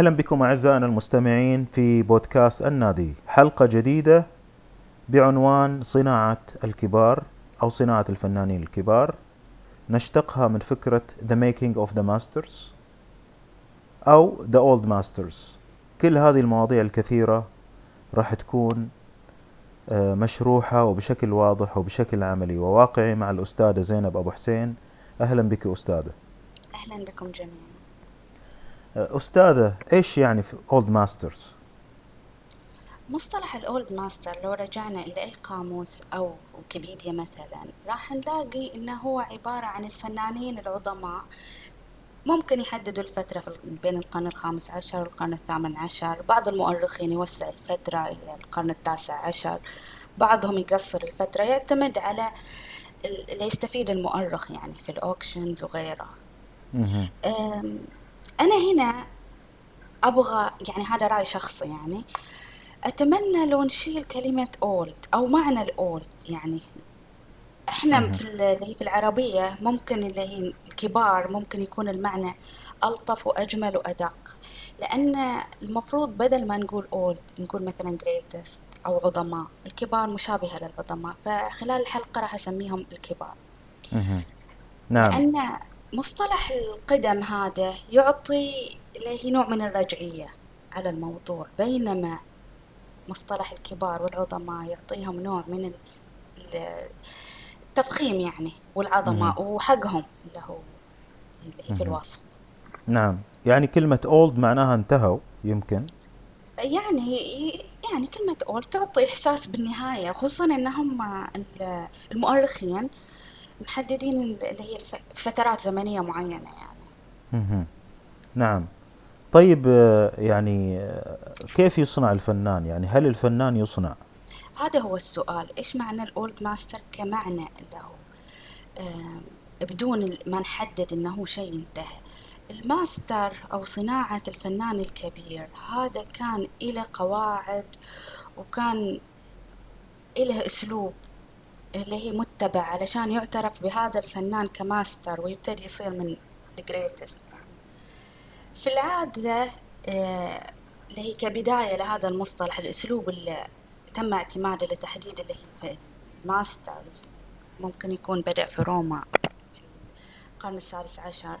أهلا بكم أعزائنا المستمعين في بودكاست النادي. حلقة جديدة بعنوان صناعة الكبار أو صناعة الفنانين الكبار. نشتقها من فكرة The Making of the Masters أو The Old Masters. كل هذه المواضيع الكثيرة راح تكون آه، مشروحة وبشكل واضح وبشكل عملي. وواقعي مع الأستاذة زينب أبو حسين. أهلا بك أستاذة. أهلا بكم جميعا. آه، أستاذة إيش يعني في Old Masters؟ مصطلح الأولد ماستر لو رجعنا إلى أي قاموس أو ويكيبيديا مثلا راح نلاقي إنه هو عبارة عن الفنانين العظماء. ممكن يحددوا الفترة في بين القرن الخامس عشر والقرن الثامن عشر. بعض المؤرخين يوسع الفترة إلى القرن التاسع عشر. بعضهم يقصر الفترة يعتمد على اللي يستفيد المؤرخ يعني في الأوكشنز وغيره. أنا هنا أبغى يعني هذا رأي شخصي يعني أتمنى لو نشيل كلمة أولد أو معنى الأولد يعني إحنا في اللي هي في العربية ممكن اللي هي الكبار ممكن يكون المعنى ألطف وأجمل وأدق لأن المفروض بدل ما نقول old نقول مثلا greatest أو عظماء الكبار مشابهة للعظماء فخلال الحلقة راح أسميهم الكبار. نعم. لأن مصطلح القدم هذا يعطي هي نوع من الرجعية على الموضوع بينما مصطلح الكبار والعظماء يعطيهم نوع من التفخيم يعني والعظمة وحقهم اللي هو اللي في الوصف. نعم. يعني كلمة old معناها انتهوا يمكن؟ يعني يعني كلمة old تعطي إحساس بالنهاية خصوصا أنهم المؤرخين محددين اللي هي فترات زمنية معينة يعني. نعم. طيب آه، يعني آه، كيف يصنع الفنان؟ يعني هل الفنان يصنع؟ هذا هو السؤال. إيش معنى ال old master كمعنى له؟ بدون ما نحدد هو شيء انتهى الماستر أو صناعة الفنان الكبير هذا كان إلى قواعد وكان إله أسلوب. اللي هي متبع علشان يعترف بهذا الفنان كماستر ويبتدي يصير من ال greatest في العادة آه، اللي هي كبداية لهذا المصطلح الأسلوب اللي تم اعتماده لتحديد اللي هي ال masters ممكن يكون بدأ في روما القرن السادس عشر.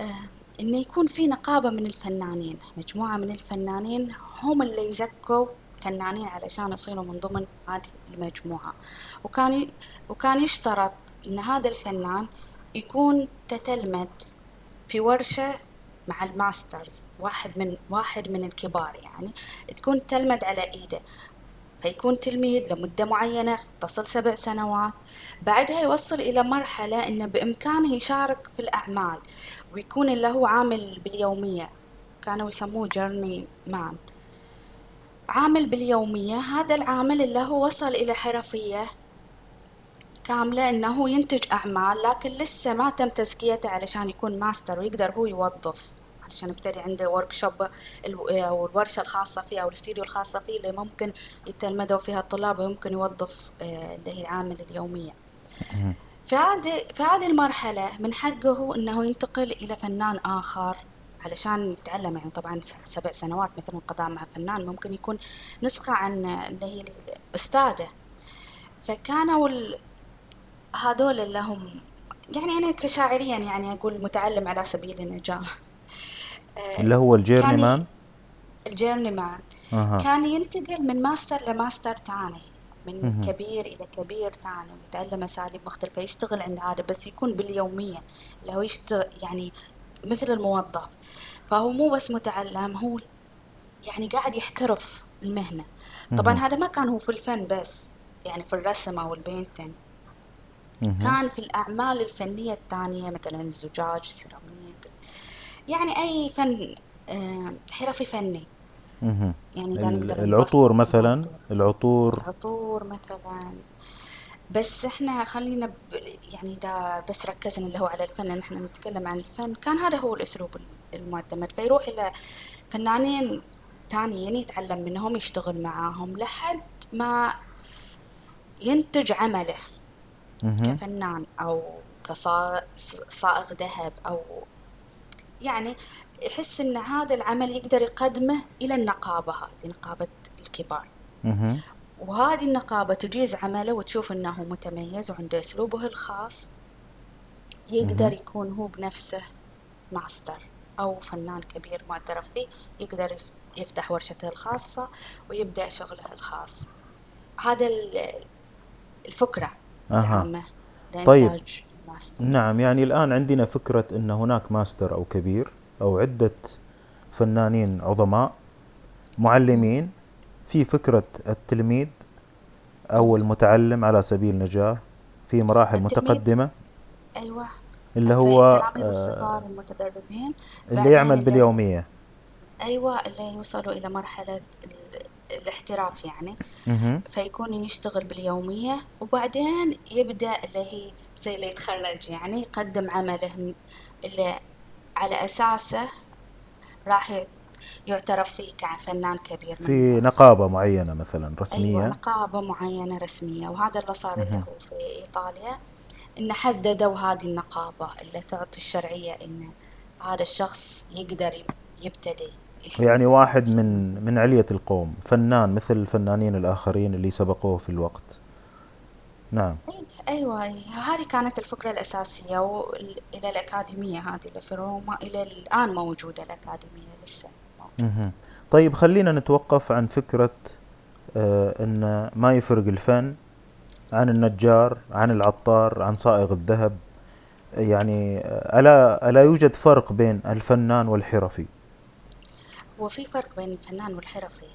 آه إنه يكون في نقابة من الفنانين مجموعة من الفنانين هم اللي يزكوا فنانين علشان يصيروا من ضمن هذه المجموعة. وكان وكان يشترط إن هذا الفنان يكون تتلمذ في ورشة مع الماسترز واحد من واحد من الكبار يعني تكون تلمذ على إيده. فيكون تلميذ لمدة معينة تصل سبع سنوات. بعدها يوصل إلى مرحلة إنه بإمكانه يشارك في الأعمال ويكون اللي هو عامل باليومية كانوا يسموه journeyman عامل باليومية هذا العامل اللي هو وصل إلى حرفية كاملة إنه ينتج أعمال لكن لسه ما تم تزكيته علشان يكون ماستر ويقدر هو يوظف. عشان يبتدي عنده workshop أو الورشة الخاصة فيه أو الاستديو الخاصة فيه اللي ممكن يتلمذوا فيها الطلاب ويمكن يوظف آه، اللي هي العامل اليومية. في هذه في هذه المرحلة من حقه إنه ينتقل إلى فنان آخر. علشان يتعلم يعني طبعا سبع سنوات مثلا قضاء مع فنان ممكن يكون نسخة عن اللي هي الأستاذة. فكانوا هذول اللي هم يعني أنا كشاعريا يعني أقول متعلم على سبيل النجاح. آه، اللي هو ال journeyman؟ ال journeyman. أه. كان ينتقل من master ل master تاني من مه. كبير إلى كبير تاني ويتعلم أساليب مختلفة يشتغل عند هذا بس يكون باليومية اللي هو يشتغل يعني مثل الموظف. فهو مو بس متعلم هو يعني قاعد يحترف المهنة. طبعا. هذا ما كان هو في الفن بس يعني في الرسم أو البينتين. كان في الأعمال الفنية الثانية مثلا الزجاج السيراميك. يعني أي فن آه، حرفي فني. يعني إذا نقدر العطور مثلا العطور. العطور مثلا. بس إحنا خلينا ب... يعني إذا بس ركزنا اللي هو على الفن إحنا نتكلم عن الفن. كان هذا هو الأسلوب المعتمد. فيروح إلى فنانين تانيين يتعلم منهم يشتغل معاهم لحد ما ينتج عمله كفنان أو كصائغ ذهب أو يعني يحس إن هذا العمل يقدر يقدمه إلى النقابة هذه نقابة الكبار. وهذه النقابة تجيز عمله وتشوف إنه متميز وعنده أسلوبه الخاص يقدر يكون هو بنفسه ماستر. أو فنان كبير معترف فيه يقدر يف- يفتح ورشته الخاصة ويبدأ شغله الخاص هذا ال- الفكرة أها. طيب. الماستر نعم يعني الآن عندنا فكرة أن هناك ماستر أو كبير أو عدة فنانين عظماء معلمين في فكرة التلميذ أو المتعلم على سبيل النجاح في مراحل متقدمة أيوة اللي هو التلاميذ آه، الصغار المتدربين. اللي يعمل باليومية. أيوة اللي يوصلوا إلى مرحلة ال- الاحتراف يعني. فيكون يشتغل باليومية وبعدين يبدأ اللي هي زي اللي يتخرج يعني يقدم عمله اللي على أساسه راح يعترف فيه كفنان كبير في نقابة معينة مثلا أيوة رسمية نقابة معينة رسمية وهذا اللي صار له في إيطاليا. إن حددوا هذه النقابة اللي تعطي الشرعية إن هذا الشخص يقدر يبتدي. يعني واحد من من علية القوم فنان مثل الفنانين الآخرين اللي سبقوه في الوقت. نعم. أيوة هذه كانت الفكرة الأساسية وإلى الأكاديمية هذه اللي في روما إلى الآن موجودة الأكاديمية لسه. مهم. طيب خلينا نتوقف عن فكرة آه، أن ما يفرق الفن عن النجار عن العطار عن صائغ الذهب. يعني ألا ألا يوجد فرق بين الفنان والحرفي؟ وفي فرق بين الفنان والحرفي.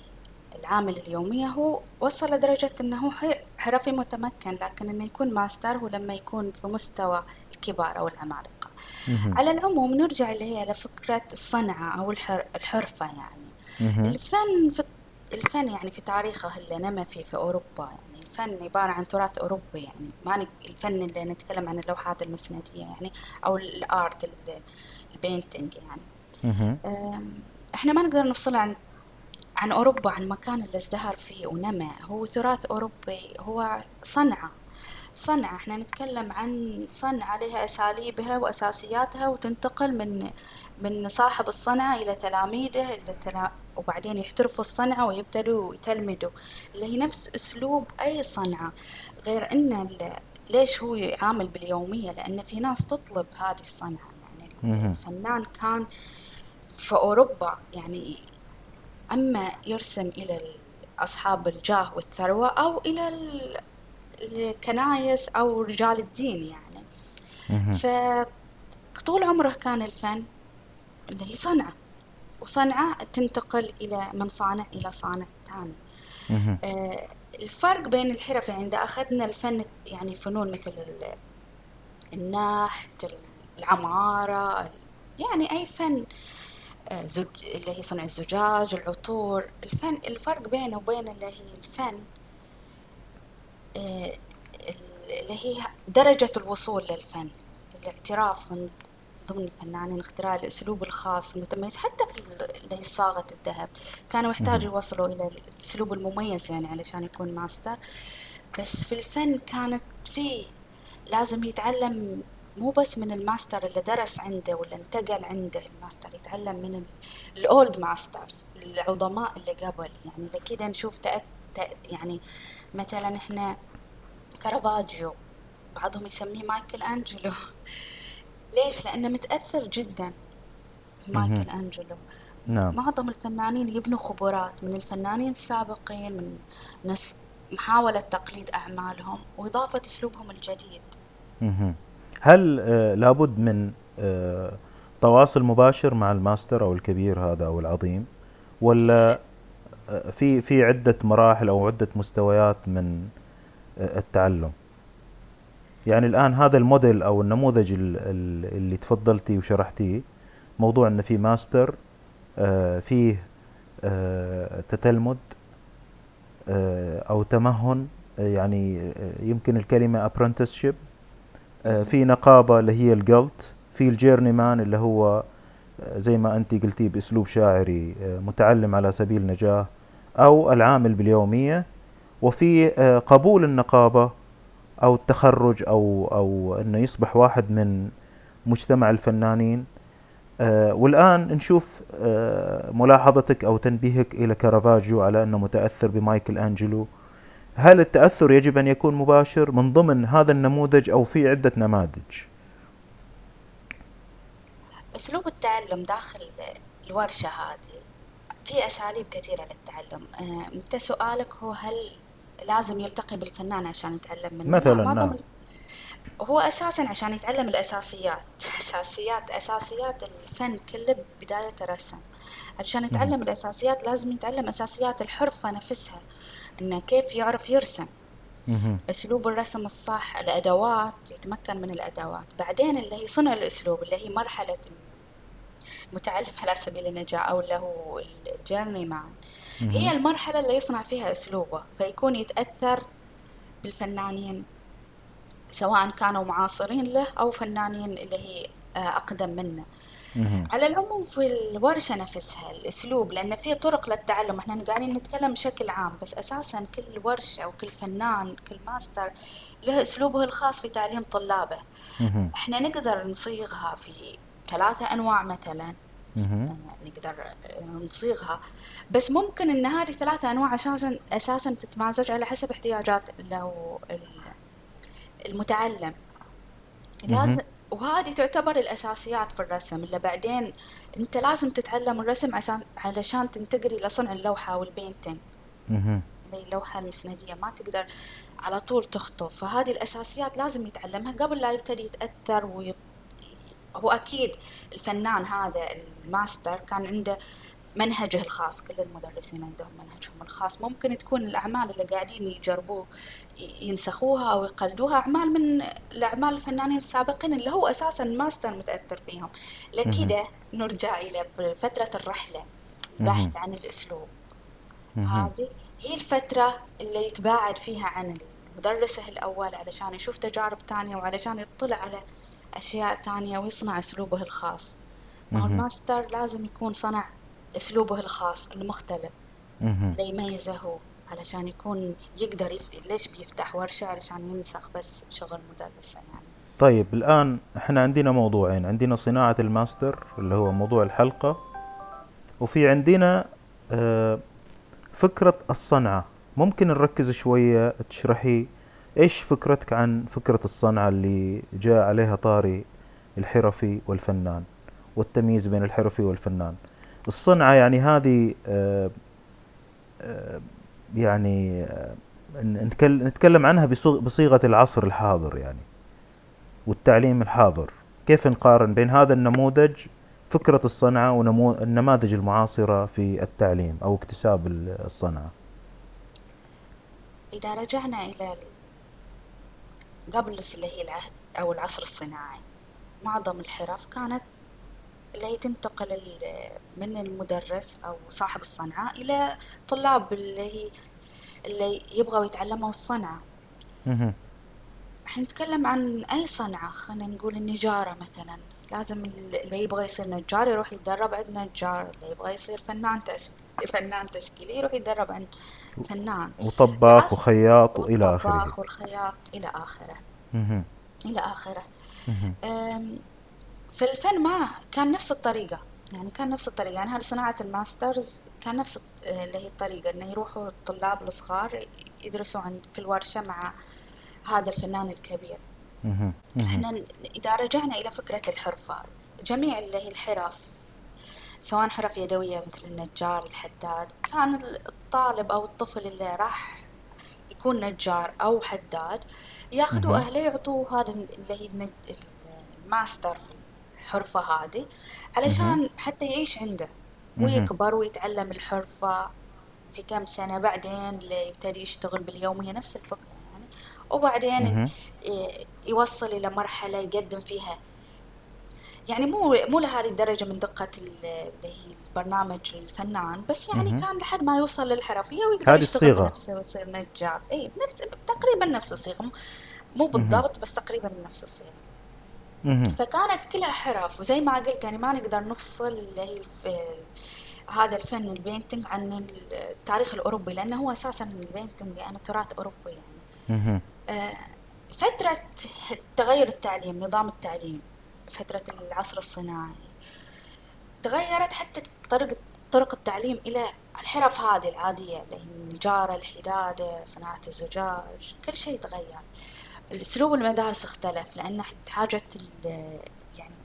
العامل اليومية هو وصل لدرجة أنه حرفي متمكن لكن أنه يكون ماستر هو لما يكون في مستوى الكبار أو العمالقة. على العموم نرجع اللي هي على فكرة الصنعة أو الحر الحرفة يعني. الفن في الفن يعني في تاريخه اللي نما فيه في أوروبا يعني. الفن عبارة عن تراث أوروبي يعني. ما الفن اللي نتكلم عن اللوحات المسندية يعني أو الآرت ال- البينتينج يعني. إحنا ما نقدر نفصل عن عن أوروبا عن المكان اللي ازدهر فيه ونما هو تراث أوروبي هو صنعة. صنعة. إحنا نتكلم عن صنعة لها أساليبها وأساسياتها وتنتقل من من صاحب الصنعة إلى تلاميذه إلى وبعدين يحترفوا الصنعة ويبتدوا يتلمذوا اللي هي نفس أسلوب أي صنعة. غير ال- ليش هو يعامل باليومية؟ لأن في ناس تطلب هذه الصنعة. يعني. الفنان كان في أوروبا يعني أما يرسم إلى أصحاب الجاه والثروة أو إلى ال- الكنايس أو رجال الدين يعني. فطول عمره كان الفن اللي هي صنعة. وصنعة تنتقل إلى من صانع إلى صانع ثاني. آه، الفرق بين الحرف يعني إذا أخذنا الفن يعني فنون مثل ال- النحت العمارة ال- يعني أي فن آه، زج اللي هي صنع الزجاج العطور الفن الفرق بينه وبين اللي هي الفن آه، ال- اللي هي درجة الوصول للفن الاعتراف من ضمن الفنانين اختراع الأسلوب الخاص المتميز حتى في ال- اللي هي صاغة الذهب. كانوا يحتاجوا يوصلوا إلى الأسلوب المميز يعني علشان يكون ماستر. بس في الفن كانت فيه لازم يتعلم مو بس من الماستر اللي درس عنده ولا انتقل عنده الماستر يتعلم من ال- ال old masters العظماء اللي قبل. يعني لكده نشوف تأت تأ- يعني مثلا إحنا كارافاجيو بعضهم يسميه مايكل أنجلو. ليش؟ لأنه متأثر جدا. بمايكل أنجلو. نعم. معظم الفنانين يبنوا خبرات من الفنانين السابقين من ناس محاولة تقليد أعمالهم وإضافة أسلوبهم الجديد. مهم. هل آه، لابد من آه، تواصل مباشر مع الماستر أو الكبير هذا أو العظيم؟ ولا آه، في في عدة مراحل أو عدة مستويات من التعلم؟ يعني الآن هذا الموديل أو النموذج ال- ال- اللي تفضلتي وشرحتيه موضوع ان في ماستر آه، فيه آه، تتلمذ آه، أو تمهن يعني يمكن apprenticeship آه، في نقابة اللي هي ال guild في ال journeyman اللي هو زي ما أنت قلتي بأسلوب شاعري متعلم على سبيل النجاح أو العامل باليومية وفي قبول النقابة أو التخرج أو أو أنه يصبح واحد من مجتمع الفنانين. آه، والآن نشوف آه، ملاحظتك أو تنبيهك إلى كارافاجيو على أنه متأثر بمايكل أنجلو. هل التأثر يجب أن يكون مباشر من ضمن هذا النموذج أو في عدة نماذج؟ أسلوب التعلم داخل الورشة هذه في أساليب كثيرة للتعلم. آه، أنت سؤالك هو هل لازم يلتقي بالفنان عشان يتعلم منه. مثلا لا، ما نعم. هو أساسا عشان يتعلم الأساسيات. أساسيات أساسيات الفن كله بداية الرسم. عشان مهم. يتعلم الأساسيات لازم يتعلم أساسيات الحرفة نفسها. إنه كيف يعرف يرسم. مهم. أسلوب الرسم الصح الأدوات يتمكن من الأدوات. بعدين اللي هي صنع الأسلوب اللي هي مرحلة المتعلم على سبيل النجاح أو اللي هو الجيرني مان هي. المرحلة اللي يصنع فيها أسلوبه فيكون يتأثر بالفنانين سواء كانوا معاصرين له أو فنانين اللي هي آه، أقدم منه. على العموم في الورشة نفسها الأسلوب لأن في طرق للتعلم إحنا قاعدين نتكلم بشكل عام بس أساسا كل ورشة وكل فنان كل ماستر له أسلوبه الخاص في تعليم طلابه. إحنا نقدر نصيغها في ثلاثة أنواع مثلا. نقدر آه، نصيغها بس ممكن إن هذه ثلاثة أنواع عشان أساسا تتمازج على حسب احتياجات لو ال- المتعلم. لازم وهذه تعتبر الأساسيات في الرسم اللي بعدين أنت لازم تتعلم الرسم عشان علشان تنتقل إلى صنع اللوحة والبينتينج مهم. اللي اللوحة المسندية ما تقدر على طول تخطف فهذه الأساسيات لازم يتعلمها قبل لا يبتدي يتأثر ويط... هو أكيد الفنان هذا الماستر كان عنده منهجه الخاص كل المدرسين عندهم منهجهم الخاص ممكن تكون الأعمال اللي قاعدين يجربوه ينسخوها أو يقلدوها أعمال من الأعمال الفنانين السابقين اللي هو أساسا الماستر متأثر فيهم. لكده نرجع إلى فترة الرحلة البحث عن الأسلوب. هذه هي الفترة اللي يتباعد فيها عن مدرسه الأول علشان يشوف تجارب تانية وعلشان يطلع على أشياء تانية ويصنع أسلوبه الخاص ما هو. الماستر لازم يكون صنع أسلوبه الخاص المختلف. اللي يميزه هو علشان يكون يقدر يف... ليش بيفتح ورشة؟ علشان ينسخ بس شغل مدرسة يعني. طيب الآن إحنا عندنا موضوعين. عندنا صناعة الماستر اللي هو موضوع الحلقة وفي عندنا آه، فكرة الصنعة. ممكن نركز شوية تشرحي إيش فكرتك عن فكرة الصنعة اللي جاء عليها طاري الحرفي والفنان والتمييز بين الحرفي والفنان؟ الصنعة يعني هذه آه، آه، يعني آه، نتكلم عنها بصيغ- بصيغة العصر الحاضر يعني والتعليم الحاضر. كيف نقارن بين هذا النموذج فكرة الصنعة والنماذج المعاصرة في التعليم أو اكتساب ال- الصنعة؟ إذا رجعنا إلى قبل اللي هي العهد أو العصر الصناعي معظم الحرف كانت اللي هي تنتقل من المدرس أو صاحب الصنعة إلى طلاب اللي هي اللي يبغوا يتعلموا الصنعة مهم. إحنا نتكلم عن أي صنعة خلينا نقول النجارة مثلا لازم ال- اللي يبغى يصير نجار يروح يتدرب عند نجار اللي يبغى يصير فنان تش... فنان تشكيلي يروح يتدرب عند فنان وطباخ وخياط وإلى آخره والطباخ والخياط إلى آخره مهم. إلى آخره مهم. أم، في الفن ما كان نفس الطريقة يعني كان نفس الطريقة يعني هذه صناعة الماسترز كان نفس الط- اللي هي الطريقة إنه يروحوا الطلاب الصغار يدرسوا عن في الورشة مع هذا الفنان الكبير. إحنا إذا رجعنا إلى فكرة الحرفة جميع اللي هي الحرف سواء حرف يدوية مثل النجار الحداد كان ال- الطالب أو الطفل اللي راح يكون نجار أو حداد ياخذوا. أهله يعطوه هذا ال- اللي هي الماستر في الحرفة هذه. علشان حتى يعيش عنده. ويكبر ويتعلم الحرفة في كم سنة بعدين اللي يبتدي يشتغل باليومية نفس الفكرة يعني وبعدين يوصل إلى مرحلة يقدم فيها يعني مو مو لهذه الدرجة من دقة ال- اللي هي البرنامج الفنان بس يعني. كان لحد ما يوصل للحرفية ويقدر يشتغل الصيغة بنفسه ويصير نجار اي بنفس تقريبا نفس الصيغة مو. بالضبط بس تقريبا نفس الصيغة. فكانت كلها حرف وزي ما قلت يعني ما نقدر نفصل اللي هي الف... هذا الفن ال painting عن التاريخ الأوروبي لأنه هو أساسا ال painting يعني تراث أوروبي. يعني فترة تغير التعليم نظام التعليم فترة العصر الصناعي تغيرت حتى طريقة طرق التعليم إلى الحرف هذه العادية اللي هي النجارة الحدادة صناعة الزجاج كل شيء تغير. الأسلوب المدارس اختلف لأن حاجة يعني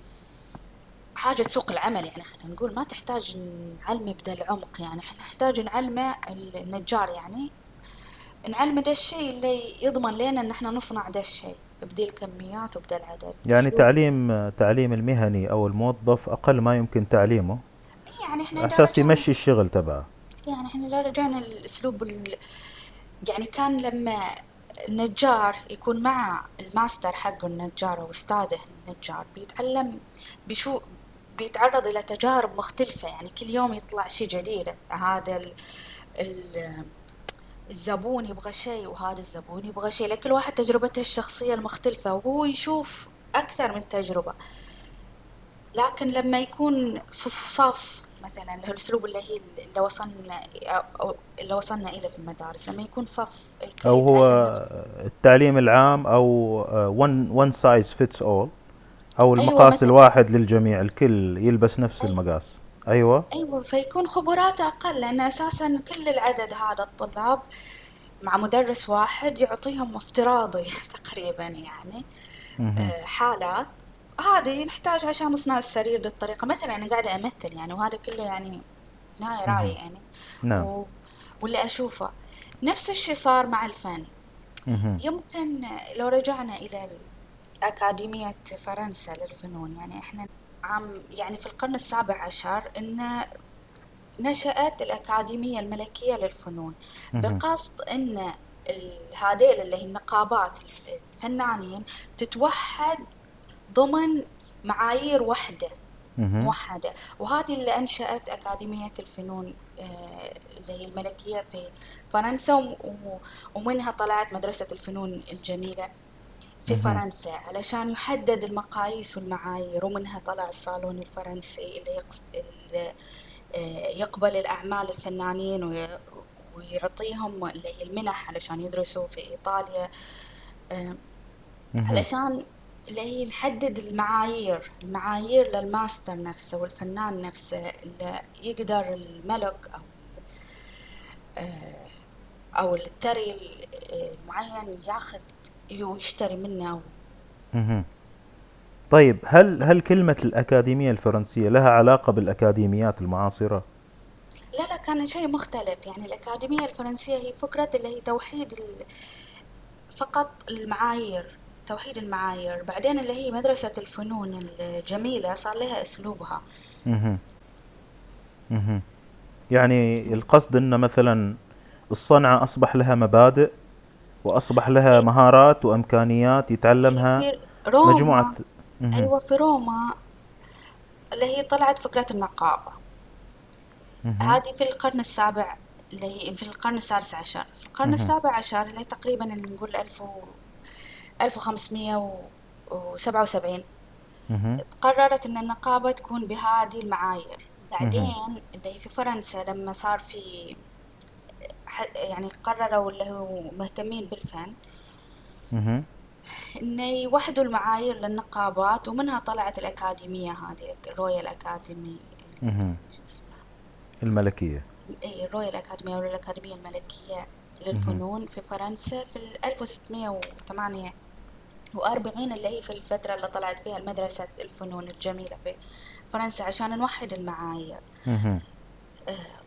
حاجة سوق العمل يعني خلينا نقول ما تحتاج نعلمه بدا العمق يعني إحنا نحتاج نعلمه النجار يعني نعلمه ده الشيء اللي يضمن لنا إن إحنا نصنع ده الشيء بدا الكميات وبدا العدد يعني تعليم تعليم المهني أو الموظف أقل ما يمكن تعليمه؟ يعني إحنا أساس يمشي الشغل تبعه. يعني إحنا لو رجعنا الأسلوب ال... يعني كان لما النجار يكون مع الماستر حقه النجار أو أستاذه النجار بيتعلم بشو بيتعرض إلى تجارب مختلفة يعني كل يوم يطلع شيء جديد هذا ال... ال... الزبون يبغى شيء وهذا الزبون يبغى شيء لكل واحد تجربته الشخصية المختلفة وهو يشوف أكثر من تجربة. لكن لما يكون صف صف مثلا الأسلوب اللي هي اللي وصلنا أو اللي وصلنا إليه في المدارس لما يكون صف أو هو التعليم العام أو one one size fits all أو أيوة، المقاس أيوة الواحد للجميع الكل يلبس نفس أيوة. المقاس. أيوه. أيوه فيكون خبراته أقل لأن أساسا كل العدد هذا الطلاب مع مدرس واحد يعطيهم افتراضي تقريبا يعني آه حالات. هذه نحتاج عشان نصنع السرير بالطريقة مثلا أنا قاعدة أمثل يعني وهذا كله يعني نهاية رأي يعني. نعم. و... واللي أشوفه. نفس الشيء صار مع الفن. يمكن لو رجعنا إلى أكاديمية فرنسا للفنون يعني إحنا عام يعني في القرن السابع عشر إن نشأت الأكاديمية الملكية للفنون. بقصد إن هذيل اللي هي النقابات الفنانين تتوحد ضمن معايير وحدة موحدة. وهذه اللي أنشأت أكاديمية الفنون آه، اللي هي الملكية في فرنسا ومنها طلعت مدرسة الفنون الجميلة في فرنسا علشان يحدد المقاييس والمعايير. ومنها طلع الصالون الفرنسي اللي, اللي آه، يقبل الأعمال الفنانين ويعطيهم اللي هي المنح علشان يدرسوا في إيطاليا. آه، علشان اللي هي نحدد المعايير المعايير للماستر نفسه والفنان نفسه اللي يقدر الملك أو آه، أو الثري المعين ياخذ ويشتري منه. طيب هل هل كلمة الأكاديمية الفرنسية لها علاقة بالأكاديميات المعاصرة؟ لا لا كان شيء مختلف. يعني الأكاديمية الفرنسية هي فكرة اللي هي توحيد فقط المعايير. توحيد المعايير بعدين اللي هي مدرسة الفنون الجميلة صار لها أسلوبها. مه. مه. يعني القصد أن مثلا الصنعة أصبح لها مبادئ وأصبح لها مهارات وإمكانيات يتعلمها. في روما. مجموعة مه. أيوة في روما اللي هي طلعت فكرة النقابة هذه في القرن السابع اللي هي في القرن السادس عشر. في القرن السابع عشر اللي تقريبا نقول ألف 1577 قررت أن النقابة تكون بهذه المعايير. بعدين اللي هي في فرنسا لما صار في يعني قرروا اللي هو مهتمين بالفن. انه يوحدوا المعايير للنقابات ومنها طلعت الأكاديمية هذه الرويال أكاديمي. الملكية. إي ال Royal Academy أو الاكاديميه الملكيه للفنون في فرنسا في 1608 وأربعين اللي هي في الفترة اللي طلعت فيها المدرسة الفنون الجميلة في فرنسا عشان نوحد المعايير.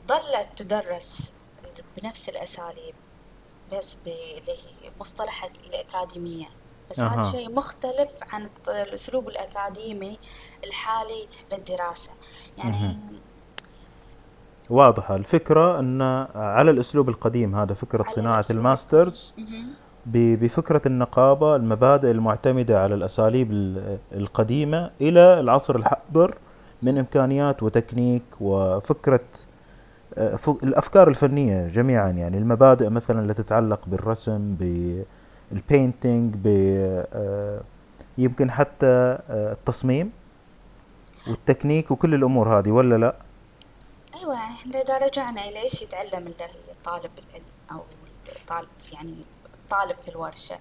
ظلت تدرس بنفس الأساليب بس اللي هي مصطلح الأكاديمية. بس هذا شيء مختلف عن الأسلوب الأكاديمي الحالي للدراسة يعني واضحة الفكرة أن على الأسلوب القديم هذا فكرة صناعة الماسترز. بفكرة النقابة المبادئ المعتمدة على الأساليب القديمة إلى العصر الحاضر من إمكانيات وتكنيك وفكرة آه، الأفكار الفنية جميعا يعني المبادئ مثلا التي تتعلق بالرسم بال painting آه، يمكن حتى آه، التصميم والتكنيك وكل الأمور هذه ولا لا؟ أيوة يعني إحنا إذا رجعنا إلى إيش يتعلم طالب العلم أو طالب يعني طالب في الورشة.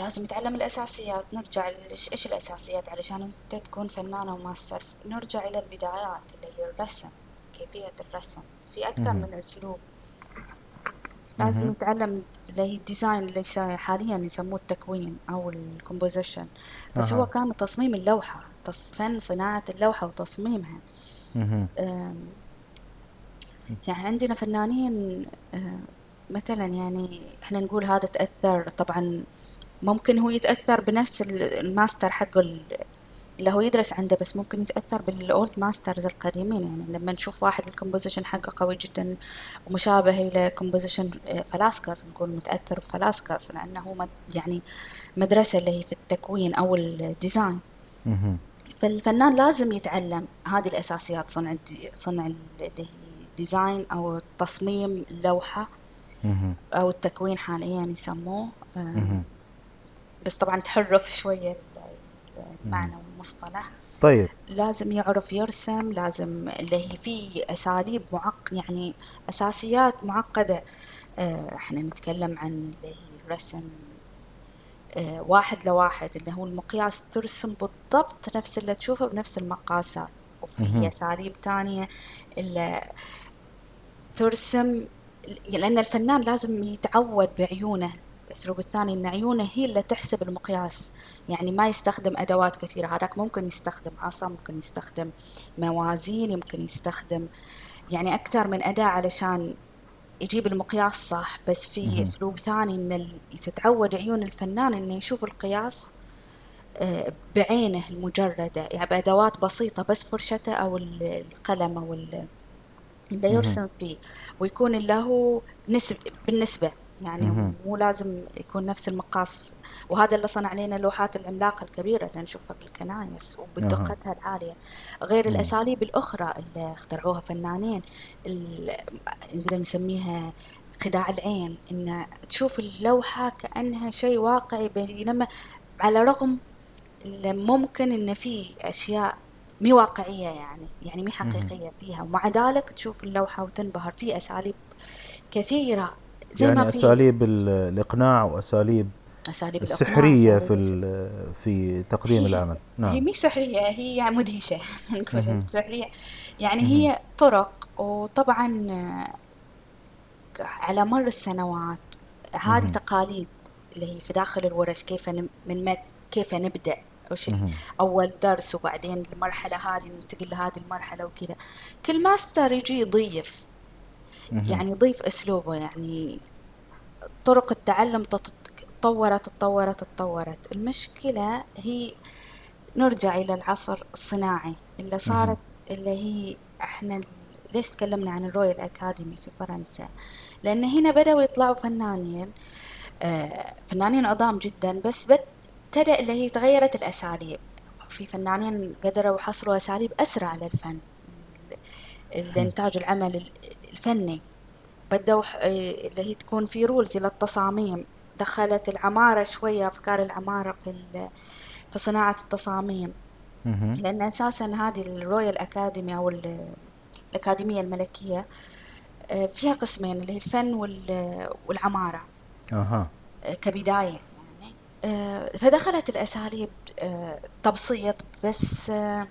لازم يتعلم الأساسيات نرجع إيش الأساسيات؟ علشان أنت تكون فنان أو ماستر نرجع إلى البدايات اللي هي الرسم كيفية الرسم. في أكثر. من أسلوب. لازم. يتعلم اللي هي ال design اللي حاليا يسموه التكوين أو ال composition. بس هو كان تصميم اللوحة تص- فن صناعة اللوحة وتصميمها. يعني عندنا فنانين أه، مثلا يعني إحنا نقول هذا تأثر طبعا ممكن هو يتأثر بنفس ال- الماستر حقه ال- اللي هو يدرس عنده بس ممكن يتأثر بال old masters القديمين يعني لما نشوف واحد ال composition حقه قوي جدا ومشابه إلى composition فيلاسكيز نقول متأثر بفيلاسكيز لأنه هو يعني مدرسة اللي هي في التكوين أو ال design. فالفنان لازم يتعلم هذه الأساسيات صنع صنع ال- اللي هي ديزاين أو تصميم اللوحة أو التكوين حاليا يسموه. آه،. بس طبعا تحرف شوية المعنى والمصطلح طيب. لازم يعرف يرسم لازم اللي هي في أساليب معق يعني أساسيات معقدة. آه، إحنا نتكلم عن اللي هي الرسم آه، واحد لواحد اللي هو المقياس ترسم بالضبط نفس اللي تشوفه بنفس المقاسات. وفي مهم. أساليب تانية اللي ترسم لأن الفنان لازم يتعود بعيونه الأسلوب الثاني أن عيونه هي اللي تحسب المقياس. يعني ما يستخدم أدوات كثيرة هذاك ممكن يستخدم عصا ممكن يستخدم موازين يمكن يستخدم يعني أكثر من أداة علشان يجيب المقياس صح. بس في. أسلوب ثاني أن تتعود عيون الفنان أنه يشوف القياس آه، بعينه المجردة. يعني بأدوات بسيطة بس فرشته أو ال- القلم أو مهم. يرسم فيه ويكون له نسب بالنسبة يعني. مو لازم يكون نفس المقاس وهذا اللي صنع لنا اللوحات العملاقة الكبيرة اللي نشوفها بالكنايس وبدقتها العالية غير. الأساليب الأخرى اللي اخترعوها فنانين نقدر نسميها خداع العين إن تشوف اللوحة كأنها شيء واقعي بينما على رغم ممكن إن في أشياء مي واقعية يعني يعني مي. حقيقية فيها ومع ذلك تشوف اللوحة وتنبهر في أساليب كثيرة زي ما يعني في أساليب ال- الإقناع وأساليب أساليب السحرية في في تقديم هي العمل هي نعم مي سحرية هي مدهشة نقول. سحرية يعني. هي طرق وطبعا على مر السنوات هذه. تقاليد اللي هي في داخل الورش كيف من كيف نبدأ ال- مهم. أول درس وبعدين المرحلة هذه ننتقل لهذه المرحلة وكذا كل ماستر يجي يضيف. يعني يضيف أسلوبه يعني طرق التعلم تط- تطورت تطورت تطورت المشكلة هي نرجع إلى العصر الصناعي اللي. صارت اللي هي إحنا ليش تكلمنا عن ال Royal Academy في فرنسا لأن هنا بدأوا يطلعوا فنانين آه، فنانين عظام جدا بس ابتدأ اللي هي تغيرت الأساليب. في فنانين قدروا يحصلوا أساليب أسرع للفن. الإنتاج العمل ال- الفني. بدوا ح- اللي هي تكون في rules للتصاميم دخلت العمارة شوية أفكار العمارة في في صناعة التصاميم. لأن أساسا هذه الرويال أكاديمي أو ال- الأكاديمية الملكية آه، فيها قسمين اللي هي الفن وال- والعمارة. أها. آه، كبداية. فدخلت الأساليب آه، تبسيط بس آه،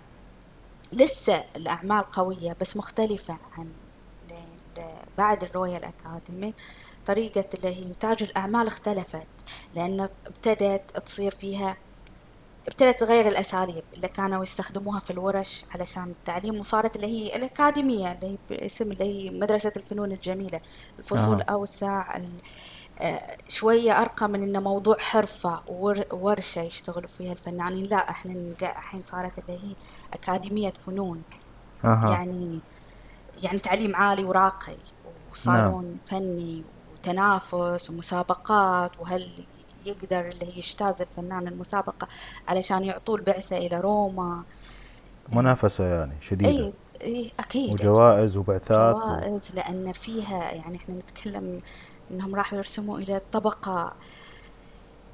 لسه الأعمال قوية بس مختلفة عن بعد الرويال أكاديمي. طريقة اللي هي إنتاج الأعمال اختلفت لأن ابتدت تصير فيها ابتدت تغير الأساليب اللي كانوا يستخدموها في الورش علشان التعليم وصارت اللي هي الأكاديمية اللي هي باسم اللي هي مدرسة الفنون الجميلة. الفصول أها. أوسع ال- آه، شوية أرقى من إنه موضوع حرفة وورشة يشتغلوا فيها الفنانين. لا نلقى الحين صارت اللي هي أكاديمية فنون. أها. يعني يعني تعليم عالي وراقي نعم. وصالون فني وتنافس ومسابقات وهل يقدر اللي هي يجتاز الفنان المسابقة علشان يعطوه البعثة إلى روما؟ منافسة يعني شديدة. أي أي أكيد. وجوائز وبعثات و... جوائز لأن فيها يعني إحنا نتكلم إنهم راحوا يرسموا إلى الطبقة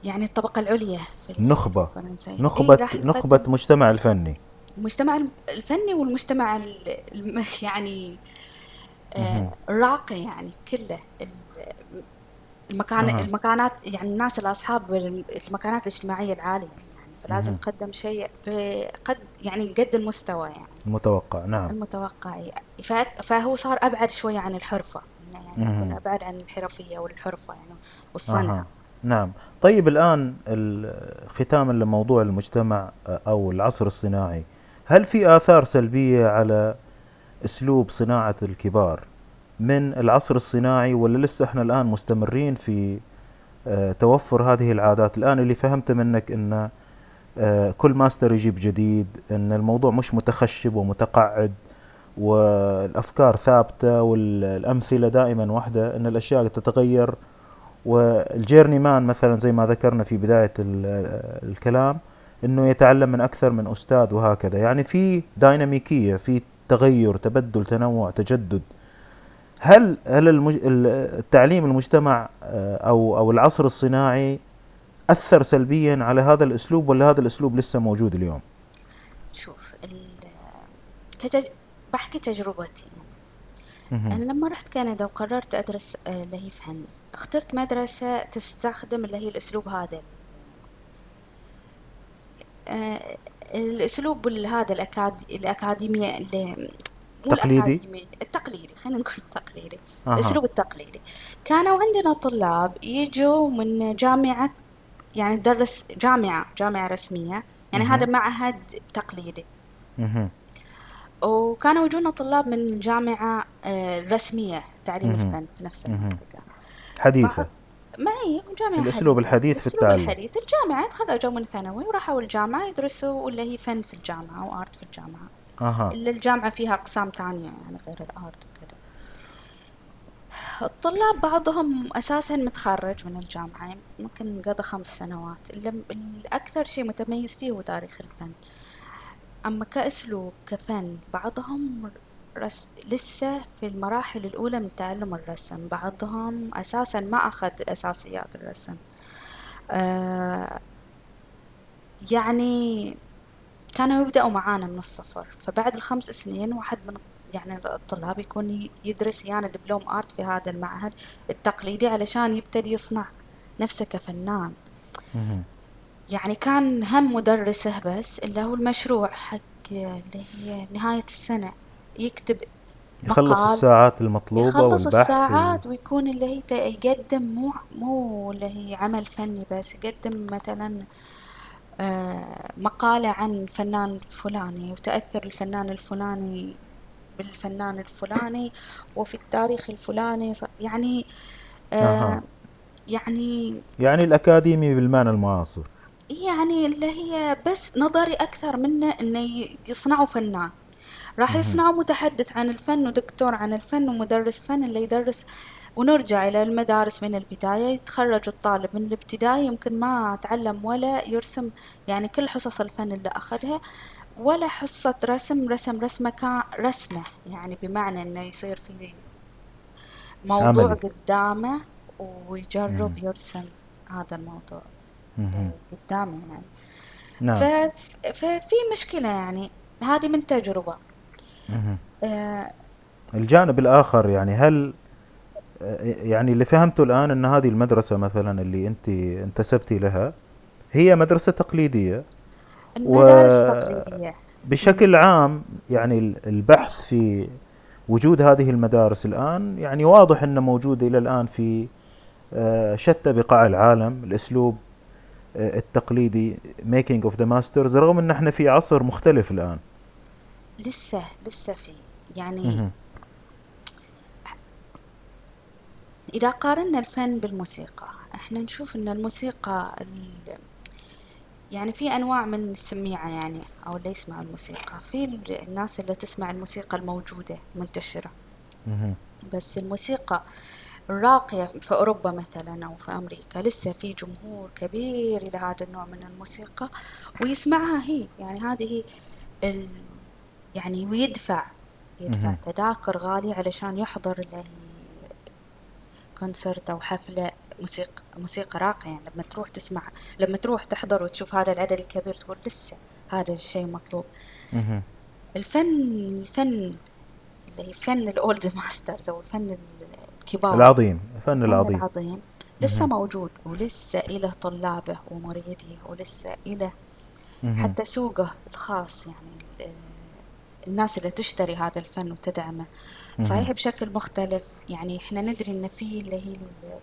يعني الطبقة العليا في النخبة فرنسا. إي نخبة راح نخبة يقدم مجتمع الفني. المجتمع الفني والمجتمع ال- الم- يعني مهم. آه، الراقي يعني كله. ال- المكان أها. المكانات يعني الناس الأصحاب المكانات الاجتماعية العالية يعني. فلازم. نقدم شيء بقد يعني قد المستوى يعني. المتوقع. نعم. المتوقع. فهو صار أبعد شوية عن الحرفة. أبعد عن الحرفية والحرفة يعني والصنعة أها. نعم. طيب الآن ال- ختاما لموضوع المجتمع آه، أو العصر الصناعي. هل في آثار سلبية على أسلوب صناعة الكبار من العصر الصناعي ولا لسه إحنا الآن مستمرين في آه، توفر هذه العادات؟ الآن اللي فهمته منك أن آه، كل ماستر يجيب جديد أن الموضوع مش متخشب ومتقعد. والأفكار ثابتة والأمثلة دائما واحدة أن الأشياء تتغير والجيرني مان مثلا زي ما ذكرنا في بداية ال- الكلام إنه يتعلم من أكثر من أستاذ وهكذا يعني في ديناميكية في تغير تبدل تنوع تجدد هل هل المج... ال- التعليم المجتمع آه، أو أو العصر الصناعي أثر سلبيا على هذا الأسلوب ولا هذا الأسلوب لسه موجود اليوم؟ شوف ال-. بحكي تجربتي. أنا لما رحت كندا وقررت أدرس آه، اللي هي فن اخترت مدرسة تستخدم اللي هي الأسلوب هذا آه، الأسلوب ال- هذا الأكاد... الأكاديمية اللي مو تقليدي؟ الأكاديمي التقليدي خلينا نقول التقليدي أها. الأسلوب التقليدي كانوا عندنا طلاب يجوا من جامعة يعني تدرس جامعة جامعة رسمية يعني. هذا معهد تقليدي. وكانوا يجونا طلاب من جامعة آه، رسمية تعليم مهم. الفن في نفس. المنطقة حديثة ما هي جامعة الأسلوب. الحديث في الأسلوب التعلم. الحديث الجامعة تخرجوا من ثانوي وراحوا الجامعة يدرسوا ولا هي فن في الجامعة وآرت في الجامعة أها إلا الجامعة فيها أقسام تانية يعني غير الآرت وكذا الطلاب بعضهم أساسا متخرج من الجامعة ممكن قضى خمس سنوات اللي- الأكثر شيء متميز فيه هو تاريخ الفن أما كأسلوب كفن بعضهم رس... لسه في المراحل الأولى من تعلم الرسم بعضهم أساسا ما أخذ أساسيات الرسم. آه يعني كانوا يبدأوا معانا من الصفر. فبعد الخمس سنين واحد من يعني الطلاب يكون يدرس يعني دبلوم آرت في هذا المعهد التقليدي علشان يبتدي يصنع نفسه كفنان. يعني كان هم مدرسه بس اللي هو المشروع حق اللي هي نهاية السنة يكتب يخلص مقال الساعات المطلوبة يخلص والبحث الساعات ويكون اللي هي يقدم مو مو اللي هي عمل فني بس يقدم مثلا آه، مقالة عن الفنان الفلاني وتأثر الفنان الفلاني بالفنان الفلاني وفي التاريخ الفلاني يعني آه، أها. يعني يعني الأكاديمي بالمعنى المعاصر يعني اللي هي بس نظري أكثر منه إنه ي- يصنعوا فنان راح يصنعوا متحدث عن الفن ودكتور عن الفن ومدرس فن اللي يدرس ونرجع إلى المدارس من البداية يتخرج الطالب من الابتدائي يمكن ما تعلم ولا يرسم يعني كل حصص الفن اللي أخذها ولا حصة رسم رسم رسمة كان رسمة يعني بمعنى إنه يصير في موضوع عملي. قدامه ويجرب مم. يرسم هذا الموضوع مهم. قدامه يعني. نعم. فف- ففي مشكلة يعني هذه من تجربة. آه، الجانب الآخر يعني هل يعني اللي فهمته الآن أن هذه المدرسة مثلا اللي أنت انتسبتي لها هي مدرسة تقليدية. المدارس و- التقليدية بشكل عام يعني ال- البحث في وجود هذه المدارس الآن يعني واضح أنه موجود إلى الآن في آه، شتى بقاع العالم. الأسلوب آه، التقليدي making of the masters رغم أن إحنا في عصر مختلف الآن لسه لسه في يعني مهم. إذا قارنا الفن بالموسيقى إحنا نشوف إن الموسيقى ال- يعني في أنواع من السميعة يعني أو اللي يسمع الموسيقى في ال- الناس اللي تسمع الموسيقى الموجودة منتشرة مهم. بس الموسيقى الراقية في أوروبا مثلا أو في أمريكا لسه في جمهور كبير إلى هذا النوع من الموسيقى ويسمعها هي يعني هذه ال... يعني ويدفع يدفع. تذاكر غالية علشان يحضر هي concert أو حفلة موسيقى موسيقى راقية يعني لما تروح تسمع لما تروح تحضر وتشوف هذا العدد الكبير تقول لسه هذا الشيء مطلوب. الفن الفن اللي هي فن ال old masters أو الفن الكبار العظيم الفن العظيم. العظيم. لسه موجود ولسه إله طلابه ومريديه ولسه إله حتى سوقه الخاص يعني ال- الناس اللي تشتري هذا الفن وتدعمه. صحيح بشكل مختلف. يعني إحنا ندري إن في اللي هي ال-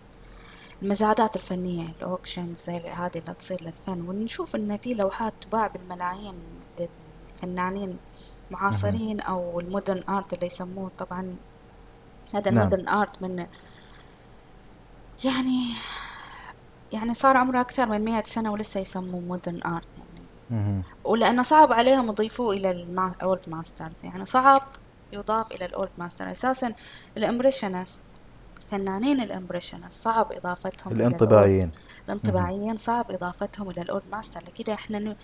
المزادات الفنية ال auctions زي هذه اللي تصير للفن. ونشوف إن في لوحات تباع بالملايين للفنانين معاصرين أو ال modern art اللي يسموه طبعا هذا نعم. ال modern art من يعني يعني صار عمره أكثر من مئة سنة ولسه يسموه modern art يعني. ولأنه صعب عليهم يضيفوه إلى ال old masters يعني صعب يضاف إلى ال old master أساسا ال impressionist فنانين ال impressionist صعب إضافتهم الانطباعيين. الانطباعيين صعب إضافتهم إلى ال old master لكده إحنا ن...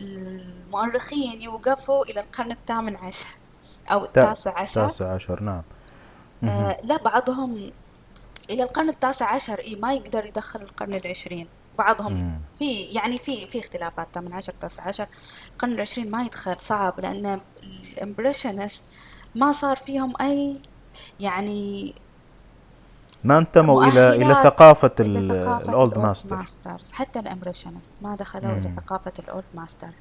المؤرخين يوقفوا إلى القرن الثامن عشر أو تا- التاسع عشر. تاسع عشر نعم. آه لا بعضهم إلى القرن التاسع عشر إيه ما يقدر يدخل القرن العشرين. بعضهم. في يعني في في اختلافات ثامن عشر تاسع عشر القرن العشرين ما يدخل صعب لأن ال impressionist ما صار فيهم أي يعني ما انتموا إلى إلى ثقافة الاولد ماستر ماسترز حتى الإمبريشنست ما دخلوا. ثقافة ال old masters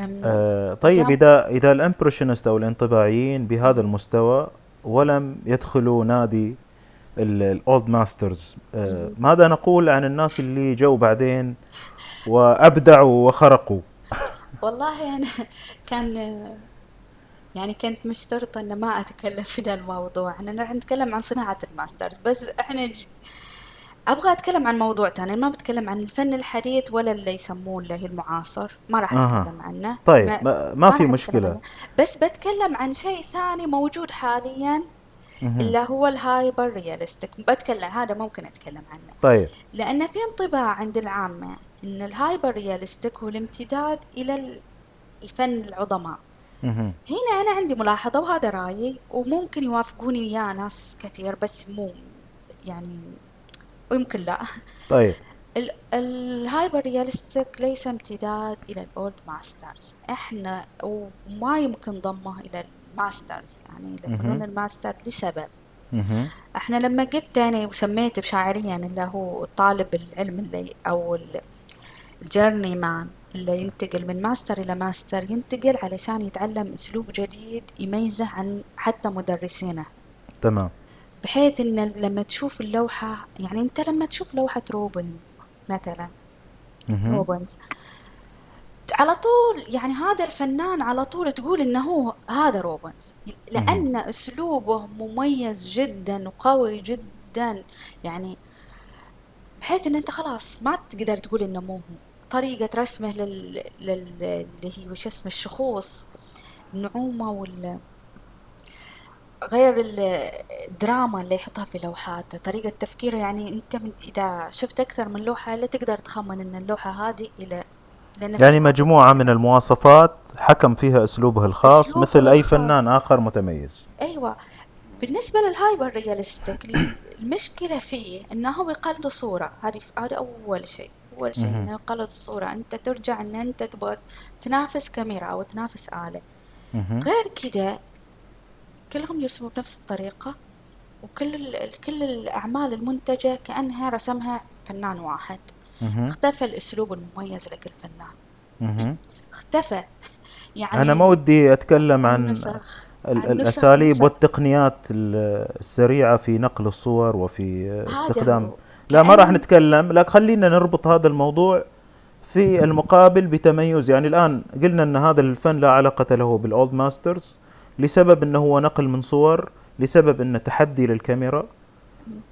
أم، آه، طيب إذا إذا ال impressionist أو الانطباعيين بهذا المستوى ولم يدخلوا نادي ال old masters ماذا نقول عن الناس اللي جو بعدين وأبدعوا وخرقوا؟ والله أنا كان يعني كنت مشترطة إن ما أتكلم في ذا الموضوع. إحنا راح نتكلم عن صناعة ال masters بس إحنا ج... أبغى أتكلم عن موضوع تاني. ما بتكلم عن الفن الحديث ولا اللي يسموه اللي هي المعاصر. ما راح أها. أتكلم عنه. طيب ما, ما, ما في عنه. بس بتكلم عن شيء ثاني موجود حاليا. اللي هو ال hyper realistic بتكلم هذا ممكن أتكلم عنه. طيب. لأن في انطباع عند العامة إن ال hyper realistic هو الامتداد إلى ال- الفن العظماء. هنا أنا عندي ملاحظة وهذا رأيي وممكن يوافقوني وياه ناس كثير بس مو يعني ويمكن لا. طيب. ال- ال hyper realistic ليس امتداد إلى ال old masters إحنا وما يمكن ضمه إلى ال masters يعني مهم. الماستر لسبب. إحنا لما جبت يعني وسميت بشاعريا اللي هو طالب العلم اللي أو ال- ال journeyman اللي ينتقل من ماستر إلى ماستر ينتقل علشان يتعلم أسلوب جديد يميزه عن حتى مدرسينه. تمام. بحيث إن لما تشوف اللوحة يعني أنت لما تشوف لوحة روبنز مثلا. روبنز على طول يعني هذا الفنان على طول تقول إنه هو هذا روبنز. لأن أسلوبه مميز جدا وقوي جدا يعني بحيث إن أنت خلاص ما تقدر تقول إنه مو هو طريقة رسمه لل... لل... اللي هي وش اسمه الشخوص النعومة وال غير ال- الدراما اللي يحطها في لوحاته طريقة تفكيره يعني أنت من إذا شفت أكثر من لوحة لا تقدر تخمن إن اللوحة هذه إلى لنفس يعني مجموعة من المواصفات حكم فيها اسلوبه الخاص مثل اسلوبه أي الخاص. فنان آخر متميز. أيوه. بالنسبة لل hyper realistic المشكلة فيه انه هو يقلد صورة. هذه هذا أول شيء. أول شيء مهم. إنه يقلد الصورة. أنت ترجع إن أنت تبغى تنافس كاميرا أو تنافس آلة. مهم. غير كده كلهم يرسموا بنفس الطريقة وكل ال- كل الأعمال المنتجة كأنها رسمها فنان واحد. مهم. اختفى الأسلوب المميز لكل فنان مهم. اختفى. أنا ما يعني ودي أتكلم عن النسخ ال- عن نسخ الأساليب نسخ والتقنيات ال- السريعة في نقل الصور وفي استخدام. لا ما راح نتكلم لكن خلينا نربط هذا الموضوع في المقابل بتميز. يعني الآن قلنا أن هذا الفن لا علاقة له بالأولد ماسترز لسبب أنه هو نقل من صور لسبب أنه تحدي للكاميرا.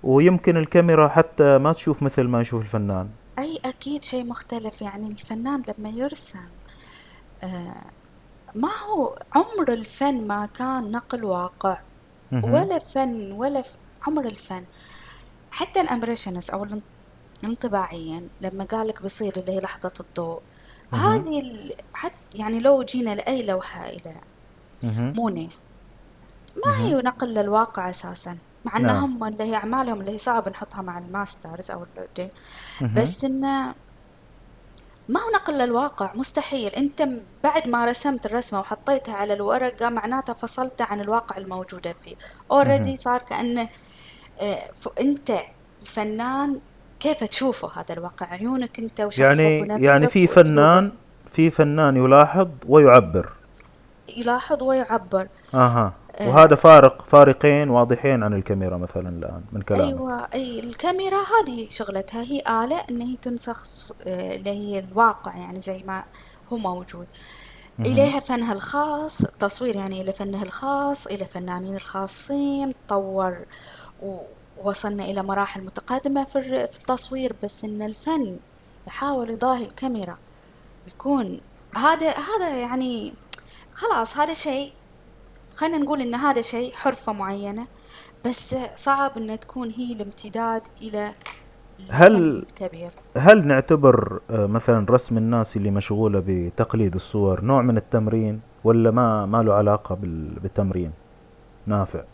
ويمكن الكاميرا حتى ما تشوف مثل ما يشوف الفنان. أي أكيد شيء مختلف. يعني الفنان لما يرسم آه ما هو عمر الفن ما كان نقل واقع. ولا فن ولا ف... عمر الفن. حتى ال impressionists أو الانطباعيين لما قالك بيصير اللي هي لحظة الضوء. هذه ال... حتى يعني لو جينا لأي لوحة إلى مهم. مونيه ما هي. نقل للواقع أساسا مع نعم أنهم اللي هي أعمالهم اللي هي صعب نحطها مع ال masters أو اللي مهم. بس إنه ما هو نقل للواقع مستحيل أنت م- بعد ما رسمت الرسمة وحطيتها على الورقة معناتها فصلتها عن الواقع الموجودة فيه. already صار كأنه آه، أنت الفنان كيف تشوفه هذا الواقع عيونك أنت وشخصك يعني ونفسك يعني في. فنان في فنان يلاحظ ويعبر يلاحظ ويعبر. أها. آه. وهذا فارق فارقين واضحين عن الكاميرا مثلا الآن من كلامك. أيوه أي الكاميرا هذه شغلتها هي آلة إن هي تنسخ آه، اللي هي الواقع يعني زي ما هو موجود. إليها فنها الخاص التصوير يعني إلى فنه الخاص إلى فنانين الخاصين طور ووصلنا إلى مراحل متقدمة في التصوير بس إن الفن يحاول يضاهي الكاميرا يكون هذا هذا يعني خلاص هذا شيء خلينا نقول إن هذا شيء حرفة معينة بس صعب إن تكون هي الامتداد إلى هل- الكبير. هل نعتبر آه، مثلا رسم الناس اللي مشغولة بتقليد الصور نوع من التمرين ولا ما ما له علاقة بال- بالتمرين؟ نافع.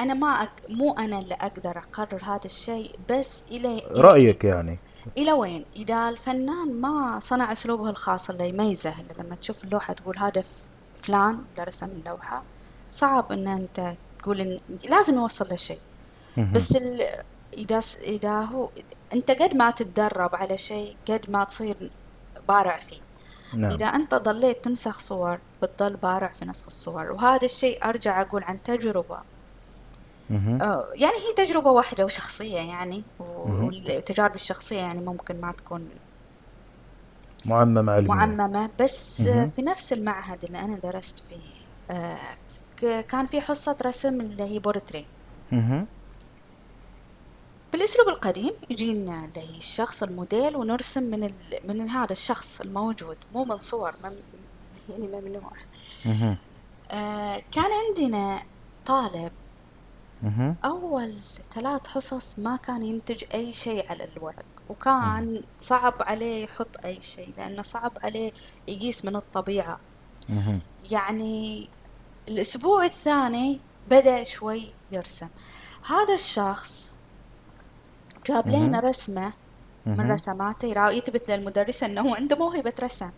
أنا ما أك... مو أنا اللي أقدر أقرر هذا الشيء بس إلى- رأيك يعني. إلى وين؟ إذا الفنان ما صنع أسلوبه الخاص اللي يميزه اللي لما تشوف اللوحة تقول هذا فلان اللي رسم اللوحة صعب إن أنت تقول إن لازم يوصل له شيء. بس ال... إذا س... إذا هو أنت قد ما تتدرب على شيء قد ما تصير بارع فيه نعم إذا أنت ضليت تنسخ صور بتضل بارع في نسخ الصور وهذا الشيء أرجع أقول عن تجربة. آه، يعني هي تجربة واحدة وشخصية يعني. والتجارب الشخصية يعني ممكن ما تكون معمم علميا معممة بس مهم. في نفس المعهد اللي أنا درست فيه آه، كان في حصة رسم اللي هي بورتري مهم. بالأسلوب القديم يجينا اللي هي الشخص الموديل ونرسم من ال... من هذا الشخص الموجود مو من صور مم... يعني ممنوع. آه، كان عندنا طالب مهم. أول ثلاث حصص ما كان ينتج أي شيء على الورق وكان صعب عليه يحط أي شيء لأنه صعب عليه يقيس من الطبيعة مهم. يعني الأسبوع الثاني بدأ شوي يرسم هذا الشخص جاب مهم. لنا رسمة من مهم. رسماته يرا- يثبت للمدرسة أنه عنده موهبة رسم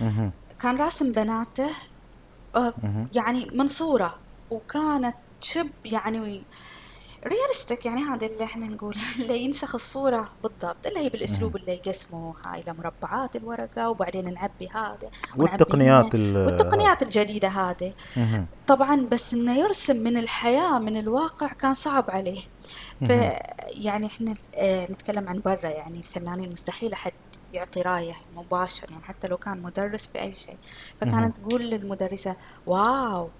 مهم. كان راسم بناته آه، مهم. يعني من صورة وكانت شب يعني ريالستيك يعني هذا اللي إحنا نقول. اللي ينسخ الصورة بالضبط اللي هي بالأسلوب اللي يقسموا هاي إلى مربعات الورقة وبعدين نعبي هذا والتقنيات والتقنيات الجديدة هذه. طبعا بس إنه يرسم من الحياة من الواقع كان صعب عليه. ف يعني إحنا آه، نتكلم عن برا يعني الفنانين مستحيل أحد يعطي رأيه مباشر يعني حتى لو كان مدرس في أي شيء. فكانت تقول للمدرسة واو!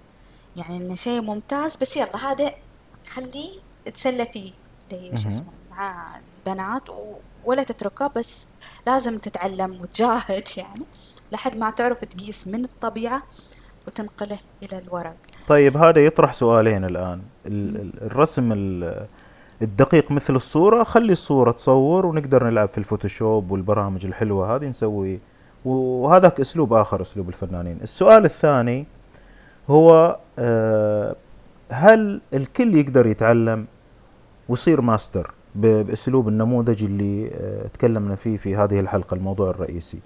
يعني إنه شيء ممتاز. بس يلا هذا خليه تسلى فيه. اللي مهم. اسمه مع البنات و... ولا تتركه بس لازم تتعلم وتجاهد. يعني لحد ما تعرف تقيس من الطبيعة وتنقله إلى الورق. طيب هذا يطرح سؤالين الآن. ال- ال- الرسم ال- الدقيق مثل الصورة خلي الصورة تصور ونقدر نلعب في الفوتوشوب والبرامج الحلوة هذه نسوي. وهذاك أسلوب آخر أسلوب الفنانين. السؤال الثاني هو آه، هل الكل يقدر يتعلم ويصير ماستر ب- بأسلوب النموذج اللي آه، تكلمنا فيه في هذه الحلقة الموضوع الرئيسي؟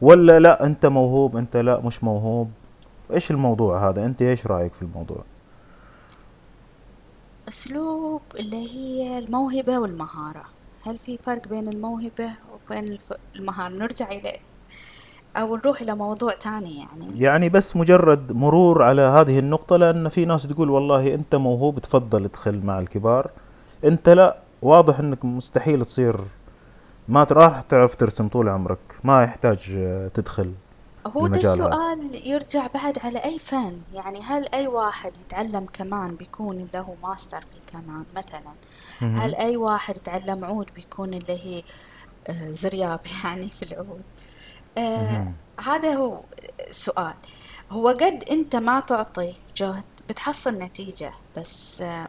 ولا لا أنت موهوب أنت لا مش موهوب؟ إيش الموضوع هذا؟ أنت إيش رأيك في الموضوع؟ أسلوب اللي هي الموهبة والمهارة. هل في فرق بين الموهبة وبين الف... المهارة؟ نرجع إلى أو نروح إلى موضوع تاني يعني. يعني بس مجرد مرور على هذه النقطة لأن في ناس تقول والله أنت موهوب تفضل ادخل مع الكبار. أنت لا واضح أنك مستحيل تصير ما راح تعرف ترسم طول عمرك ما يحتاج تدخل هو ده. السؤال يرجع بعد على أي فن؟ يعني هل أي واحد يتعلم كمان بيكون له ماستر في الكمان مثلا. هل أي واحد يتعلم عود بيكون اللي هي آه، زرياب يعني في العود؟ آه. هذا هو السؤال هو قد أنت ما تعطي جهد بتحصل نتيجة بس آه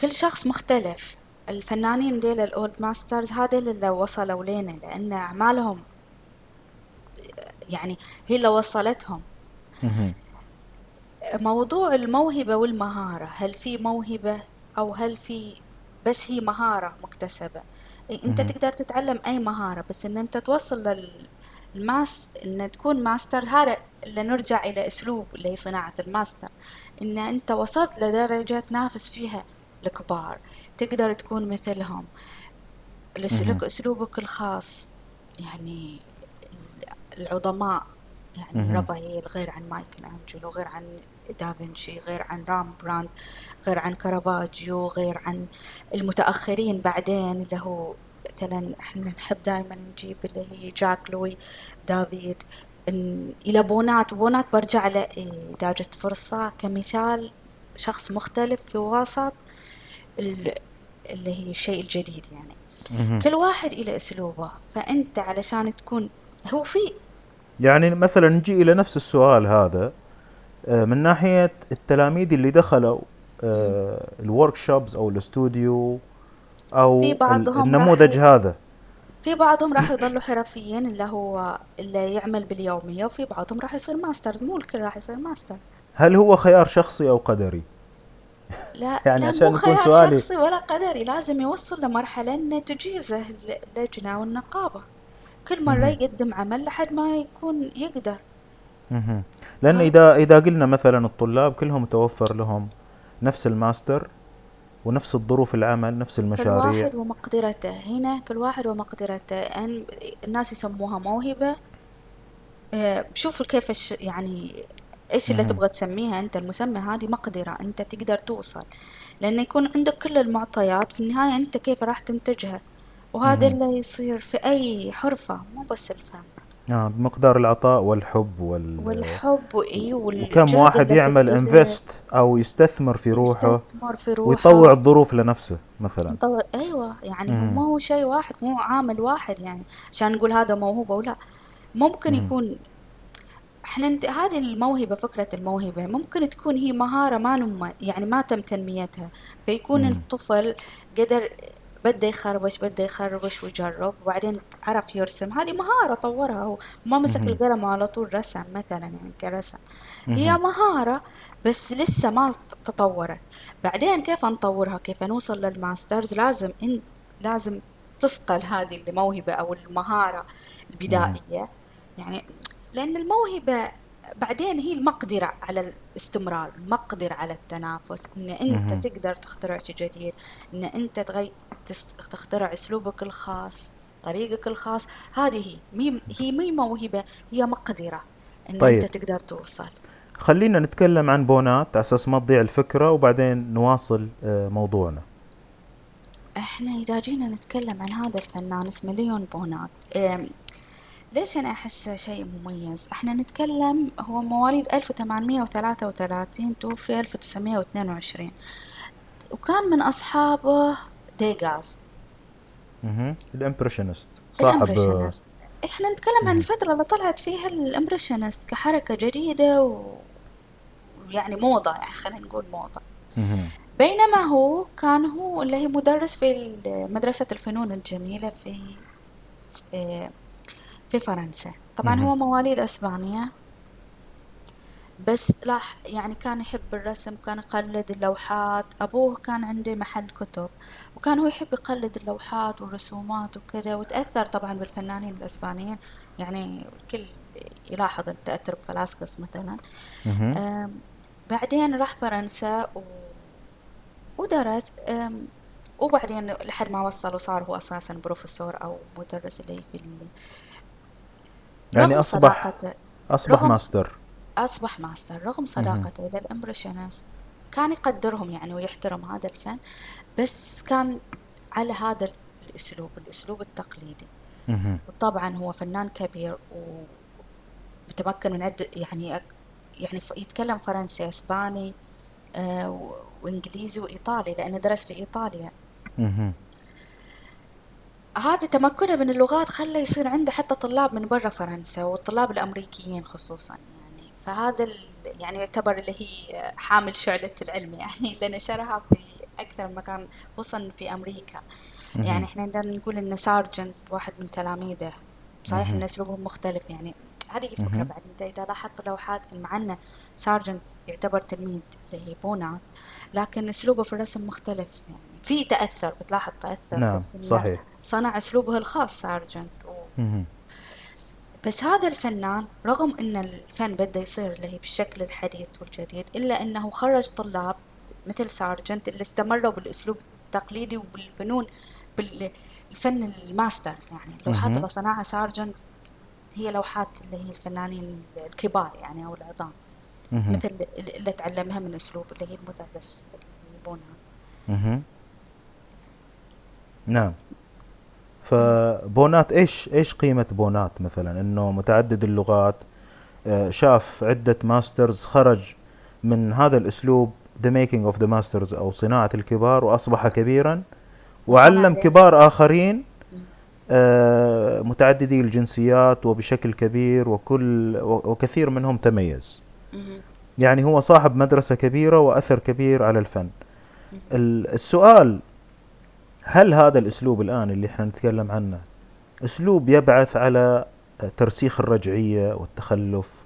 كل شخص مختلف الفنانين ديل ال old masters هذا اللي وصلوا لنا لأن أعمالهم يعني هي اللي وصلتهم. موضوع الموهبة والمهارة هل في موهبة أو هل في بس هي مهارة مكتسبة أنت مهم. تقدر تتعلم أي مهارة بس إن أنت توصل لل mas- إن تكون ماستر هذا اللي نرجع إلى أسلوب اللي هي صناعة الماستر. إن أنت وصلت لدرجة تنافس فيها الكبار تقدر تكون مثلهم. لك أسلوبك الخاص يعني العظماء. يعني رافائيل غير عن مايكل أنجلو غير عن دافنشي غير عن رامبراند غير عن كارافاجيو غير عن المتأخرين بعدين اللي هو مثلا إحنا نحب دائما نجيب اللي هي جاك لوي دافيد إلى بونات. بونات برجع له إذا جت فرصة كمثال شخص مختلف في وسط اللي هي الشيء الجديد يعني. كل واحد إلى أسلوبه. فأنت علشان تكون هو في يعني مثلا نجي إلى نفس السؤال هذا آه، من ناحية التلاميذ اللي دخلوا ال workshops أو الاستوديو أو في بعضهم النموذج هذا. في بعضهم راح يضلوا حرفيين اللي هو اللي يعمل باليومية وفي بعضهم راح يصير ماستر مو الكل راح يصير ماستر. هل هو خيار شخصي أو قدري؟ لا يعني لا عشان مو خيار سؤالي. شخصي ولا قدري لازم يوصل لمرحلة انه تجيزه اللجنة والنقابة. كل مرة يقدم عمل لحد ما يكون يقدر. لأن إذا إذا قلنا مثلا الطلاب كلهم متوفر لهم نفس الماستر ونفس الظروف العمل نفس المشاريع. كل واحد ومقدرته. هنا كل واحد ومقدرته. الناس يسموها موهبة. آه، شوف كيف يعني إيش اللي تبغى تسميها أنت المسمى هذه مقدرة. أنت تقدر توصل. لأن يكون عندك كل المعطيات في النهاية أنت كيف راح تنتجها. وهذا اللي يصير في أي حرفة مو بس الفن. آه بمقدار العطاء والحب وال والحب إي وكم واحد يعمل انفست أو يستثمر في روحه يستثمر في روحه. ويطوع الظروف لنفسه مثلا. يطوع أيوه يعني مم. ما هو شيء واحد مو عامل واحد يعني. عشان نقول هذا موهوبه ولا ممكن مم. يكون إحنا انت هذه الموهبة فكرة الموهبة ممكن تكون هي مهارة ما نم يعني ما تم تنميتها. فيكون مم. الطفل قدر بده يخربش بده يخربش ويجرب وبعدين عرف يرسم. هذه مهارة طورها هو. ما مسك القلم على طول رسم مثلا يعني كرسم. هي مهارة بس لسه ما تطورت. بعدين كيف نطورها؟ كيف نوصل للماسترز؟ لازم إن لازم تصقل هذه الموهبة أو المهارة البدائية. يعني لأن الموهبة بعدين هي المقدرة على الاستمرار المقدرة على التنافس إن أنت مم. تقدر تخترع شيء جديد إن أنت تغي... تخترع أسلوبك الخاص طريقك الخاص هذه هي مي هي مي موهبة هي مقدرة إن طيب. انت تقدر توصل خلينا نتكلم عن بونات على أساس ما تضيع الفكرة وبعدين نواصل آه، موضوعنا إحنا إذا جينا نتكلم عن هذا الفنان اسمه ليون بونات ليش أنا أحسه شيء مميز؟ إحنا نتكلم هو مواليد ألف وثمانمية وثلاثة وثلاثين توفي ألف وتسعمية واثنين وعشرين. وكان من أصحابه ديغاز الإمبريشنست. صاحب الإمبريشنست. إحنا نتكلم عن الفترة اللي طلعت فيها ال impressionist كحركة جديدة ويعني موضة يعني خلينا نقول موضة. بينما هو كان هو اللي هي مدرس في مدرسة الفنون الجميلة في, في في فرنسا. طبعا هو مواليد أسبانيا بس لاح يعني كان يحب الرسم كان يقلد اللوحات. أبوه كان عنده محل كتب وكان هو يحب يقلد اللوحات والرسومات وكذا وتأثر طبعا بالفنانين الإسبانيين. يعني الكل يلاحظ التأثر بفلاسكس مثلا. بعدين راح فرنسا و... ودرس. وبعدين لحد ما وصل وصار هو أساسا بروفيسور أو مدرس اللي في يعني أصبح أصبح ماستر. أصبح ماستر. رغم صداقته لل impressionist كان يقدرهم يعني ويحترم هذا الفن بس كان على هذا الأسلوب الأسلوب التقليدي. وطبعا هو فنان كبير ومتمكن من عدة يعني يعني يتكلم فرنسي إسباني آه وإنجليزي وإيطالي لأنه درس في إيطاليا. هذا تمكنه من اللغات خلى يصير عنده حتى طلاب من برا فرنسا والطلاب الأمريكيين خصوصا يعني. فهذا يعني يعتبر اللي هي حامل شعلة العلم يعني اللي نشرها في أكثر مكان خصوصا في أمريكا. يعني إحنا نقدر نقول إن سارجنت واحد من تلاميذه. صحيح إن أسلوبهم مختلف يعني. هذه الفكرة بعد. أنت إذا لاحظت لوحات مع أن سارجنت يعتبر تلميذ اللي هي بونا لكن أسلوبه في الرسم مختلف يعني. في تأثر بتلاحظ تأثر نعم بس صحيح. صنع أسلوبه الخاص سارجنت و... بس هذا الفنان رغم أن الفن بده يصير اللي هي بالشكل الحديث والجديد إلا أنه خرج طلاب مثل سارجنت اللي استمروا بالأسلوب التقليدي وبالفنون بالفن الماستر يعني اللوحات. اللي صنعها سارجنت هي لوحات اللي هي الفنانين الكبار يعني أو العظام. مثل اللي تعلمها من أسلوب اللي هي المدرس مهم. نعم فبونات إيش إيش قيمة بونات مثلا؟ إنه متعدد اللغات آه، شاف عدة masters خرج من هذا الأسلوب The Making of the Masters أو صناعة الكبار وأصبح كبيرا وعلم كبار آخرين آه، متعددي الجنسيات وبشكل كبير وكل وكثير منهم تميز. يعني هو صاحب مدرسة كبيرة وأثر كبير على الفن. ال- السؤال هل هذا الأسلوب الآن اللي إحنا نتكلم عنه أسلوب يبعث على ترسيخ الرجعية والتخلف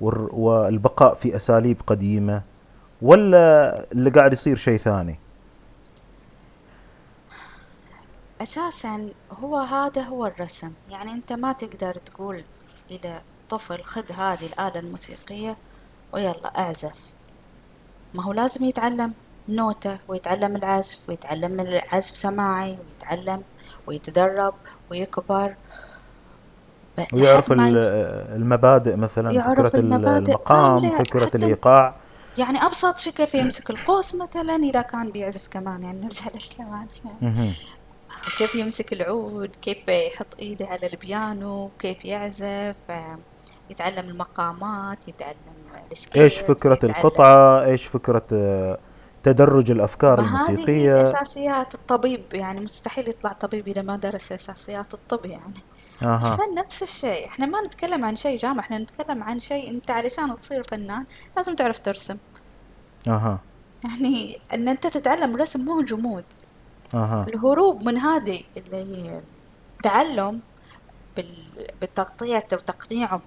والبقاء في أساليب قديمة ولا اللي قاعد يصير شيء ثاني؟ أساسا هو هذا هو الرسم. يعني أنت ما تقدر تقول إلى طفل خذ هذه الآلة الموسيقية ويلا أعزف. ما هو لازم يتعلم. نوتة ويتعلم العزف ويتعلم العزف سماعي ويتعلم ويتدرب ويكبر. ويعرف المبادئ مثلا يعرف فكرة ال- المبادئ. المقام فكرة الإيقاع. يعني أبسط شيء كيف يمسك القوس مثلا إذا كان بيعزف كمان يعني نرجع للكمان يعني. كيف يمسك العود كيف يحط إيده على البيانو كيف يعزف يتعلم المقامات يتعلم السكيلز إيش فكرة القطعة؟ إيش فكرة آه، تدرج الأفكار ما هذه الأساسيات الطبيب يعني مستحيل يطلع طبيب إذا ما درس أساسيات الطب يعني. أها. الفن نفس الشيء. إحنا ما نتكلم عن شيء جامع إحنا نتكلم عن شيء أنت علشان تصير فنان لازم تعرف ترسم. أها. يعني إن أنت تتعلم الرسم مو جمود. أها. الهروب من هذه اللي هي التعلم بال- بالتغطية وتقنيعه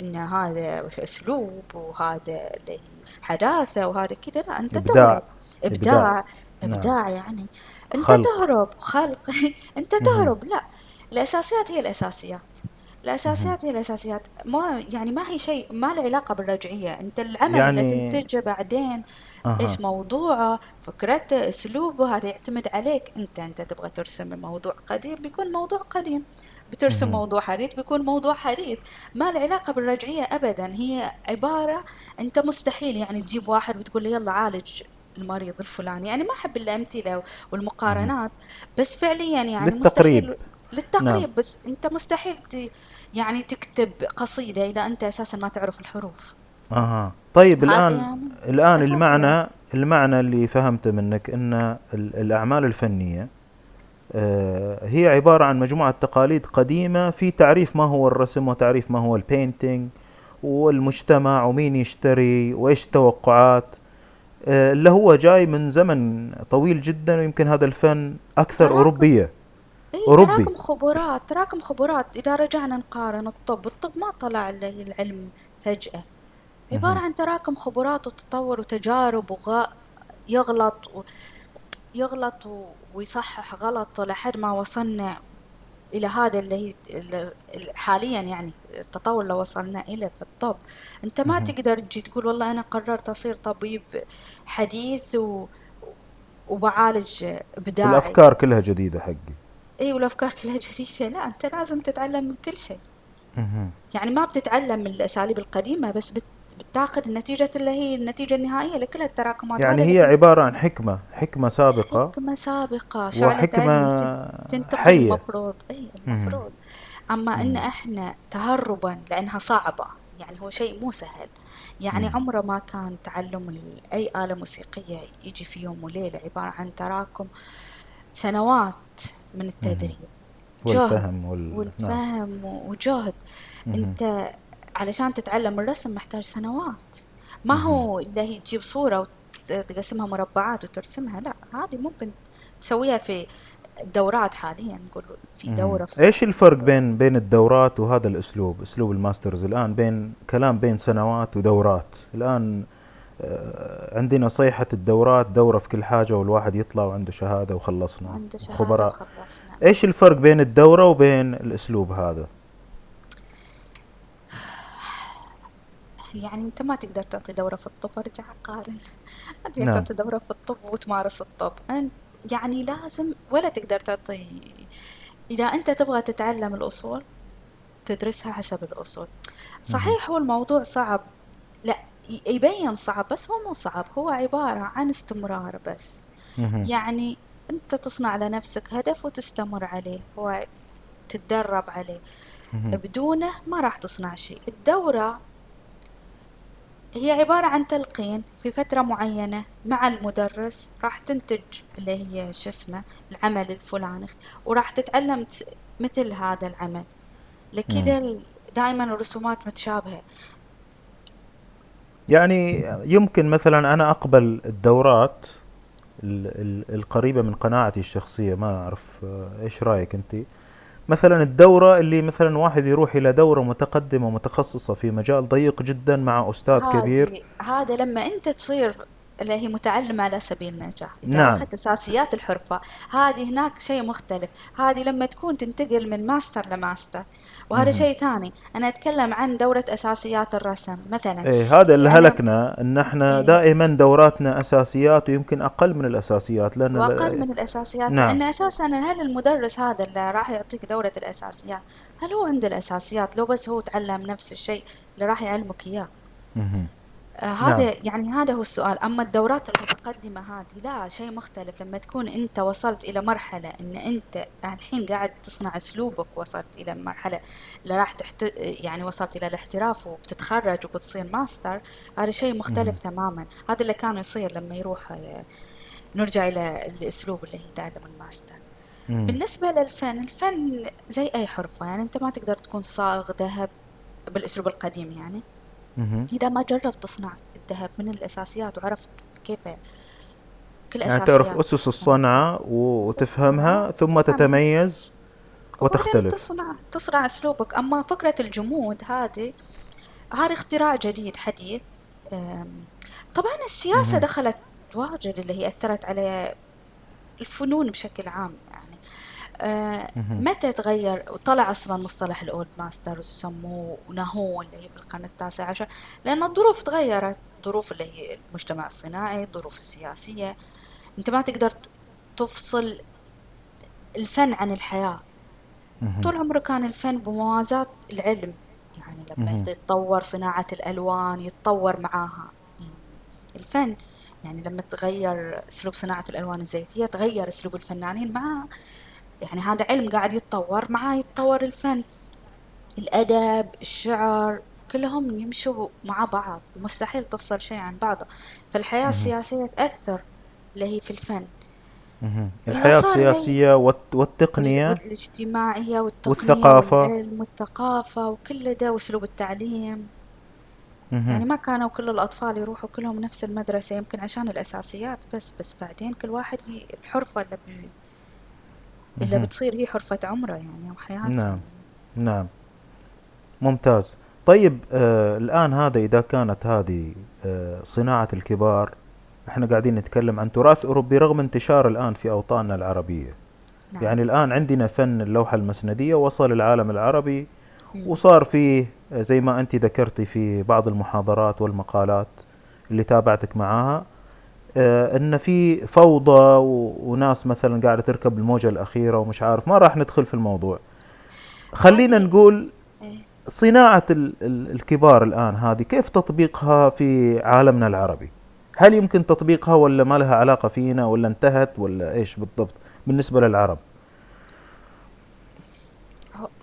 إن هذا أسلوب وهذا اللي حداثة وهذا كذا لا أنت إبداع. تهرب. ابداع إبداع نعم. يعني. أنت خلق. تهرب خلق. أنت مهم. تهرب لا. الأساسيات هي الأساسيات. مهم. الاساسيات هي الأساسيات. ما يعني ما هي شيء ما له علاقة بالرجعية. أنت العمل اللي يعني تنتجه بعدين أها. إيش موضوعه فكرته أسلوبه هذا يعتمد عليك. أنت أنت تبغى ترسم الموضوع قديم بيكون موضوع قديم. بترسم مهم. موضوع حديث بيكون موضوع حديث. ما له علاقة بالرجعية ابدا. هي عبارة أنت مستحيل يعني تجيب واحد وتقول له يلا عالج المريض الفلاني. يعني ما أحب الأمثلة مهم. والمقارنات بس فعليا يعني للتقريب. مستحيل نعم. للتقريب بس أنت مستحيل ت... يعني تكتب قصيدة إذا أنت أساسا ما تعرف الحروف. أها. طيب الآن يعني الآن المعنى المعنى اللي فهمته منك إن ال- الأعمال الفنية آه، هي عبارة عن مجموعة تقاليد قديمة في تعريف ما هو الرسم وتعريف ما هو البينتينج والمجتمع ومين يشتري وإيش التوقعات. اللي هو جاي من زمن طويل جدا ويمكن هذا الفن أكثر تراكم أوروبية. إي أوروبي. تراكم خبرات تراكم خبرات. إذا رجعنا نقارن الطب الطب ما طلع ال- العلم فجأة. عبارة. عن تراكم خبرات وتطور وتجارب وغاء يغلط و... يغلط و... ويصحح غلط لحد ما وصلنا إلى هذا اللي هي ال- ال- حاليا يعني التطور اللي وصلنا إليه في الطب. أنت ما. تقدر تجي تقول والله أنا قررت أصير طبيب حديث و... وبعالج إبداعي والأفكار كلها جديدة حقي. إي والأفكار كلها جديدة. لا أنت لازم تتعلم من كل شيء. يعني ما بتتعلم الأساليب القديمة بس بت... بتاخذ النتيجة اللي هي النتيجة النهائية لكل التراكمات يعني هي عبارة عن حكمة حكمة سابقة حكمة سابقة شعلة وحكمة تنتقل حية المفروض اي. المفروض أما إن. إحنا تهربا لأنها صعبة يعني هو شيء مو سهل يعني. عمره ما كان تعلم أي آلة موسيقية يجي في يوم وليلة عبارة عن تراكم سنوات من. التدريب والفهم وال نعم والفهم وجهد مهم. أنت علشان تتعلم الرسم محتاج سنوات. ما. هو اللي هي تجيب صورة وتقسمها مربعات وترسمها لا هذه ممكن تسويها في الدورات حاليا نقول في. دورة في إيش الفرق بين بين الدورات وهذا الأسلوب؟ أسلوب الماسترز الآن بين كلام بين سنوات ودورات. الآن آه، عندنا صيحة الدورات دورة في كل حاجة والواحد يطلع وعنده شهادة وخلصنا. عنده شهادة خبراء. وخلصنا. إيش الفرق بين الدورة وبين الأسلوب هذا؟ يعني أنت ما تقدر تعطي دورة في الطب أرجع أقارن. ما تقدر نعم. تعطي دورة في الطب وتمارس الطب. أنت يعني لازم ولا تقدر تعطي. إذا أنت تبغى تتعلم الأصول تدرسها حسب الأصول. مهم. صحيح هو الموضوع صعب. لا يبين صعب بس هو مو صعب. هو عبارة عن استمرار بس. يعني أنت تصنع لنفسك هدف وتستمر عليه. هو تتدرب عليه. بدونه ما راح تصنع شيء. الدورة هي عبارة عن تلقين في فترة معينة مع المدرس راح تنتج اللي هي شو اسمه العمل الفلاني وراح تتعلم مثل هذا العمل. لكذا دائما الرسومات متشابهة. يعني يمكن مثلا أنا أقبل الدورات ال- ال- القريبة من قناعتي الشخصية ما أعرف آه، إيش رأيك أنت؟ مثلا الدورة اللي مثلا واحد يروح إلى دورة متقدمة متخصصة في مجال ضيق جدا مع أستاذ كبير. هذا لما أنت تصير اللي هي متعلمة على سبيل النجاح. إذا نعم. أخذت أساسيات الحرفة هذه هناك شيء مختلف. هذه لما تكون تنتقل من ماستر لماستر. وهذا. شيء ثاني أنا أتكلم عن دورة أساسيات الرسم مثلا. إيه هذا اللي هلكنا إن إحنا إيه. دائما دوراتنا أساسيات ويمكن أقل من الأساسيات لأن وأقل من الأساسيات نعم. لأن أساسا هل المدرس هذا اللي راح يعطيك دورة الأساسيات هل هو عنده الأساسيات؟ لو بس هو تعلم نفس الشيء اللي راح يعلمك إياه. آه، نعم. هذا يعني هذا هو السؤال. أما الدورات المتقدمة هذه لا شيء مختلف. لما تكون أنت وصلت إلى مرحلة أن أنت الحين قاعد تصنع أسلوبك وصلت إلى مرحلة اللي راح تحت يعني وصلت إلى الاحتراف وبتتخرج وبتصير ماستر هذا شيء. مختلف تماما. هذا اللي كان يصير لما يروح آه، نرجع إلى الأسلوب اللي هي تعلم الماستر. مم. بالنسبة للفن الفن زي أي حرفة يعني أنت ما تقدر تكون صاغ ذهب بالأسلوب القديم يعني. مهم. إذا ما جربت تصنع الذهب من الأساسيات وعرفت كيف كل يعني تعرف أساسيات. أسس عشان الصنعة وتفهمها ثم تفهمها تتميز وتختلف. تصنع تصنع أسلوبك. أما فكرة الجمود هذه هذا اختراع جديد حديث. طبعا السياسة مهم. دخلت واجد اللي هي أثرت على الفنون بشكل عام. متى تغير؟ وطلع أصلا مصطلح الأولد ماستر وسموه ونهوه اللي هي في القرن التاسع عشر لأن الظروف تغيرت. ظروف اللي هي المجتمع الصناعي الظروف السياسية. أنت ما تقدر تفصل الفن عن الحياة. مهم. طول عمره كان الفن بموازاة العلم. يعني لما. يتطور صناعة الألوان يتطور معاها. الفن يعني لما تغير أسلوب صناعة الألوان الزيتية تغير أسلوب الفنانين معاه يعني هذا علم قاعد يتطور معاه يتطور الفن. الأدب الشعر كلهم يمشوا مع بعض مستحيل تفصل شيء عن بعضه. فالحياة. السياسية تأثر اللي هي في الفن. الحياة السياسية والت- وال- والتقنية والاجتماعية والتقنية والثقافة. والعلم والثقافة وكل ده وأسلوب التعليم. يعني. ما كانوا كل الأطفال يروحوا كلهم نفس المدرسة يمكن عشان الأساسيات بس بس بعدين كل واحد الحرفة اللي, مهم. بتصير هي حرفة عمرة يعني وحياته نعم نعم. ممتاز. طيب آه الآن هذا إذا كانت هذه آه صناعة الكبار إحنا قاعدين نتكلم عن تراث أوروبي رغم انتشار الآن في أوطاننا العربية. نعم. يعني الآن عندنا فن اللوحة المسندية وصل العالم العربي. وصار فيه آه، زي ما أنت ذكرتي في بعض المحاضرات والمقالات اللي تابعتك معاها إن في فوضى وناس مثلا قاعدة تركب الموجة الأخيرة ومش عارف ما راح ندخل في الموضوع. خلينا نقول إيه. صناعة ال- ال- الكبار الآن هذه كيف تطبيقها في عالمنا العربي؟ هل يمكن تطبيقها ولا ما لها علاقة فينا ولا انتهت ولا إيش بالضبط بالنسبة للعرب؟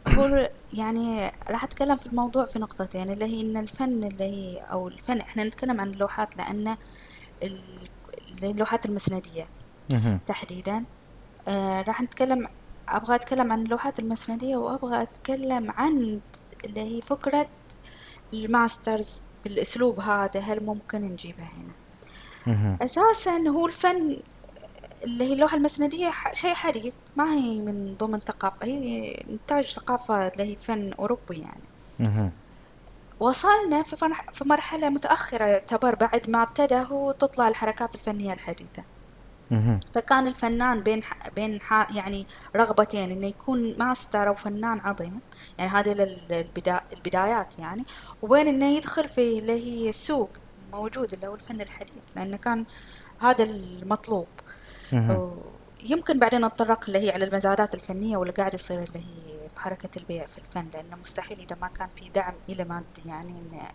هو يعني راح أتكلم في الموضوع في نقطتين اللي هي إن الفن اللي هي أو الفن إحنا نتكلم عن اللوحات لأن ال- اللوحات المسندية. تحديدا آه راح نتكلم أبغى أتكلم عن اللوحات المسندية وأبغى أتكلم عن اللي هي فكرة الماسترز بالأسلوب هذا هل ممكن نجيبها هنا. أساسا هو الفن اللي هي اللوحة المسندية شيء حديث ما هي من ضمن ثقافة هي إنتاج ثقافة اللي هي فن أوروبي يعني. وصلنا في في مرحلة متأخرة يعتبر بعد ما ابتدى هو تطلع الحركات الفنية الحديثة. فكان الفنان بين ح... بين ح... يعني رغبتين إنه يكون ماستر أو فنان عظيم يعني هذه لل- البدا... البدايات يعني وبين إنه يدخل في اللي هي السوق موجود اللي هو الفن الحديث لأنه كان هذا المطلوب. يمكن بعدين نتطرق اللي هي على المزادات الفنية واللي قاعد يصير اللي هي في حركة البيع في الفن لأنه مستحيل إذا ما كان في دعم إلى مادي يعني إنه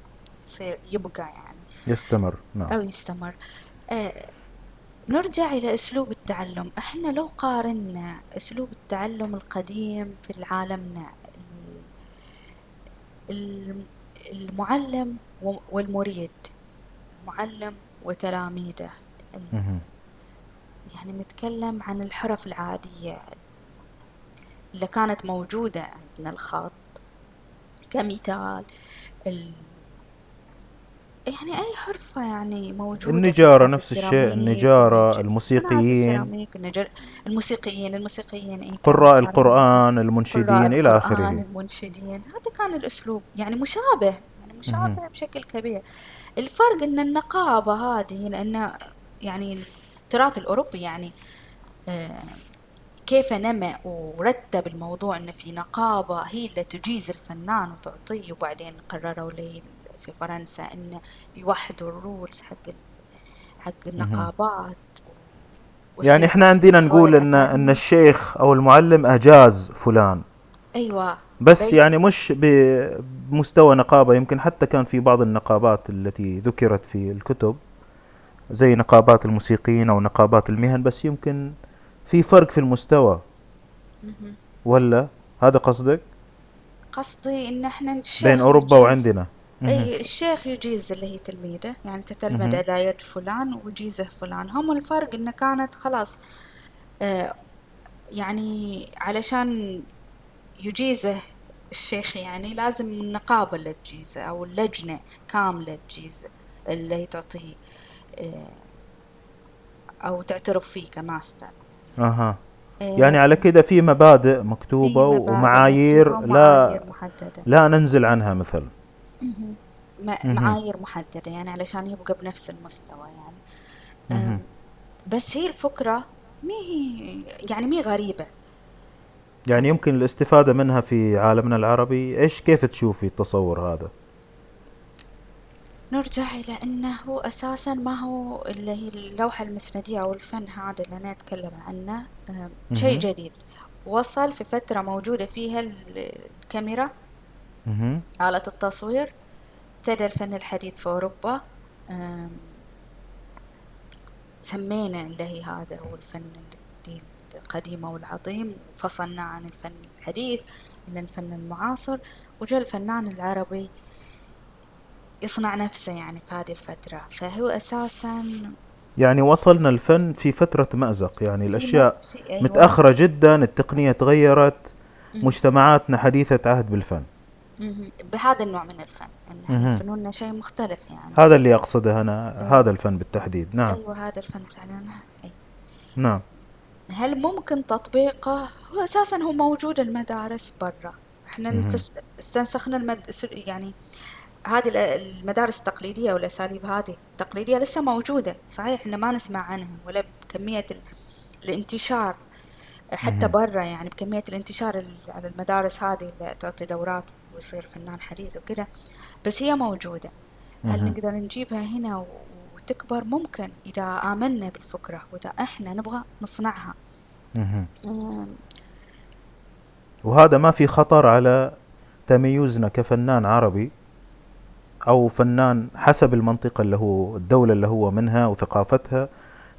يصير يبقى يعني. يستمر نعم. أو يستمر. آه نرجع إلى أسلوب التعلم. إحنا لو قارنا أسلوب التعلم القديم في عالمنا ال- ال- المعلم والمريد معلم وتلاميذه. يعني نتكلم عن الحرف العادية. اللي كانت موجودة عندنا الخط كمثال ال... يعني أي حرفة يعني موجودة النجارة نفس الشيء النجارة الموسيقيين. والنجار الموسيقيين الموسيقيين إيه قراء القرآن قراء المنشدين إلى القرآن آخره. المنشدين هذا كان الأسلوب يعني مشابه يعني. مشابه بشكل كبير. الفرق إن النقابة هذه لأن يعني التراث الأوروبي يعني آه، كيف نمى ورتب الموضوع إن في نقابة هي اللي تجيز الفنان وتعطيه؟ وبعدين قرروا لي في فرنسا إن يوحدوا الرولز حق حق. النقابات. يعني إحنا عندنا نقول ان إن الشيخ أو المعلم أجاز فلان. أيوة. بس بي يعني مش بمستوى نقابة يمكن حتى كان في بعض النقابات التي ذكرت في الكتب زي نقابات الموسيقيين أو نقابات المهن بس يمكن في فرق في المستوى مهم. ولا هذا قصدك قصدي إحنا بين الشيخ أوروبا يجيز وعندنا مهم. أي الشيخ يجيز اللي هي تلميذه يعني تتلمذ. على يد فلان ويجيزه فلان هم الفرق إنه كانت خلاص آه يعني علشان يجيزه الشيخ يعني لازم النقابة اللي تجيزه أو اللجنة كاملة تجيزه اللي هي تعطيه آه أو تعترف فيه كماستر أها. آه يعني على في كده في مبادئ في مكتوبة مبادئ ومعايير مكتوبة لا محددة. لا ننزل عنها مثل. مهم. م- مهم. معايير محددة يعني علشان يبقى بنفس المستوى يعني. بس هي الفكرة مي يعني مي غريبة. يعني يمكن الاستفادة منها في عالمنا العربي إيش كيف تشوفي التصور هذا؟ نرجع إلى أنه أساسا ما هو اللي هي اللوحة المسندية أو الفن هذا اللي أنا أتكلم عنه شيء. جديد وصل في فترة موجودة فيها ال- الكاميرا. آلة التصوير ابتدى الفن الحديث في أوروبا سمينا اللي هي هذا هو الفن القديم والعظيم وفصلناه عن الفن الحديث إلى الفن المعاصر وجاء الفنان العربي يصنع نفسه يعني في هذه الفترة فهو أساسا يعني وصلنا الفن في فترة مأزق يعني. الأشياء أيوة متأخرة جدا التقنية تغيرت. مجتمعاتنا حديثة عهد بالفن. بهذا النوع من الفن مهم. فنوننا شيء مختلف يعني هذا اللي أقصده أنا أيوة هذا الفن بالتحديد نعم أيوة هذا الفن فعلا أي. نعم هل ممكن تطبيقه هو أساسا هو موجود المدارس برا إحنا. استنسخنا المد... يعني هذه ال- المدارس التقليدية والأساليب هذه التقليدية لسه موجودة صحيح إحنا ما نسمع عنها ولا بكمية ال... الانتشار حتى. برا يعني بكمية الانتشار ال- على المدارس هذه اللي تعطي دورات ويصير فنان حديث وكذا بس هي موجودة. هل. نقدر نجيبها هنا وتكبر؟ ممكن إذا آمنا بالفكرة وإذا إحنا نبغى نصنعها. وهذا ما في خطر على تميزنا كفنان عربي أو فنان حسب المنطقة اللي هو الدولة اللي هو منها وثقافتها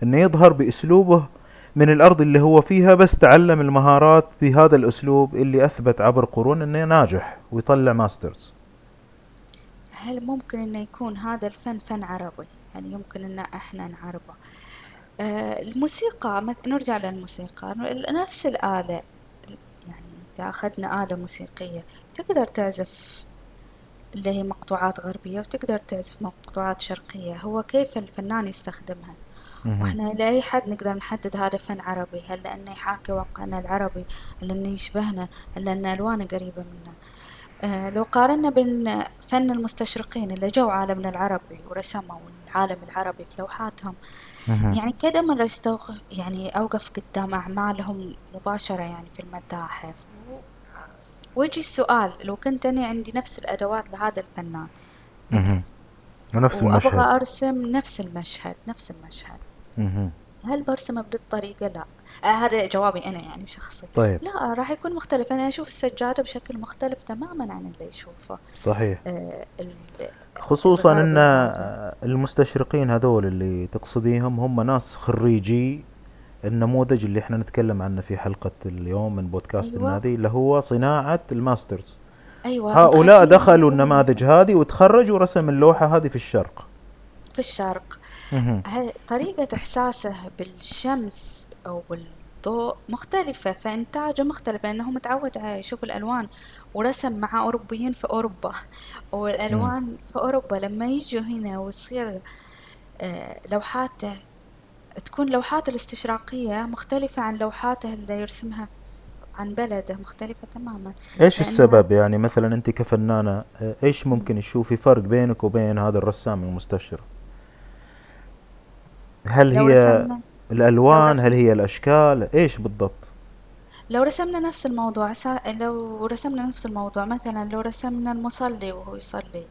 إنه يظهر بأسلوبه من الأرض اللي هو فيها بس تعلم المهارات بهذا الأسلوب اللي أثبت عبر قرون إنه ناجح ويطلع ماسترز. هل ممكن إنه يكون هذا الفن فن عربي؟ يعني يمكن إن إحنا نعربه. آه، الموسيقى مث- نرجع للموسيقى. نفس الآلة يعني إذا أخذنا آلة موسيقية تقدر تعزف اللي هي مقطوعات غربية وتقدر تعزف مقطوعات شرقية. هو كيف الفنان يستخدمها. وإحنا لأي حد نقدر نحدد هذا فن عربي؟ هل لأنه يحاكي واقعنا العربي؟ هل لأنه يشبهنا؟ هل لأن ألوانه قريبة منا؟ آه لو قارنا بين فن المستشرقين اللي جو عالمنا العربي ورسموا العالم العربي في لوحاتهم. يعني كذا مرة استوقف يعني أوقف قدام أعمالهم مباشرة يعني في المتاحف. ويجي السؤال لو كنت أنا عندي نفس الأدوات لهذا الفنان. ونفس وأبغى المشهد. أرسم نفس المشهد نفس المشهد. مهم. هل برسمه بهذه الطريقة؟ لا. آه هذا جوابي أنا يعني شخصي طيب. لا راح يكون مختلف. أنا أشوف السجادة بشكل مختلف تماما عن اللي يشوفه. صحيح. آه خصوصا والعادة المستشرقين هذول اللي تقصديهم هم ناس خريجي النموذج اللي إحنا نتكلم عنه في حلقة اليوم من بودكاست أيوة. النادي اللي هو صناعة الماسترز. أيوة هؤلاء دخلوا النماذج هذه وتخرج ورسم اللوحة هذه في الشرق. في الشرق. طريقة إحساسه بالشمس أو بالضوء مختلفة؟ فإنتاجه مختلف لأنه متعود على يشوف الألوان ورسم مع أوروبيين في أوروبا. والألوان في أوروبا لما يجوا هنا ويصير آه، لوحاته تكون لوحاته الاستشراقية مختلفة عن لوحاته اللي يرسمها عن بلده مختلفة تماما. إيش السبب؟ يعني مثلا أنت كفنانة آه، إيش ممكن تشوفي فرق بينك وبين هذا الرسام المستشرق؟ هل هي الألوان؟ هل هي الأشكال؟ إيش بالضبط؟ لو رسمنا نفس الموضوع. لو رسمنا نفس الموضوع مثلا لو رسمنا المصلي وهو يصلي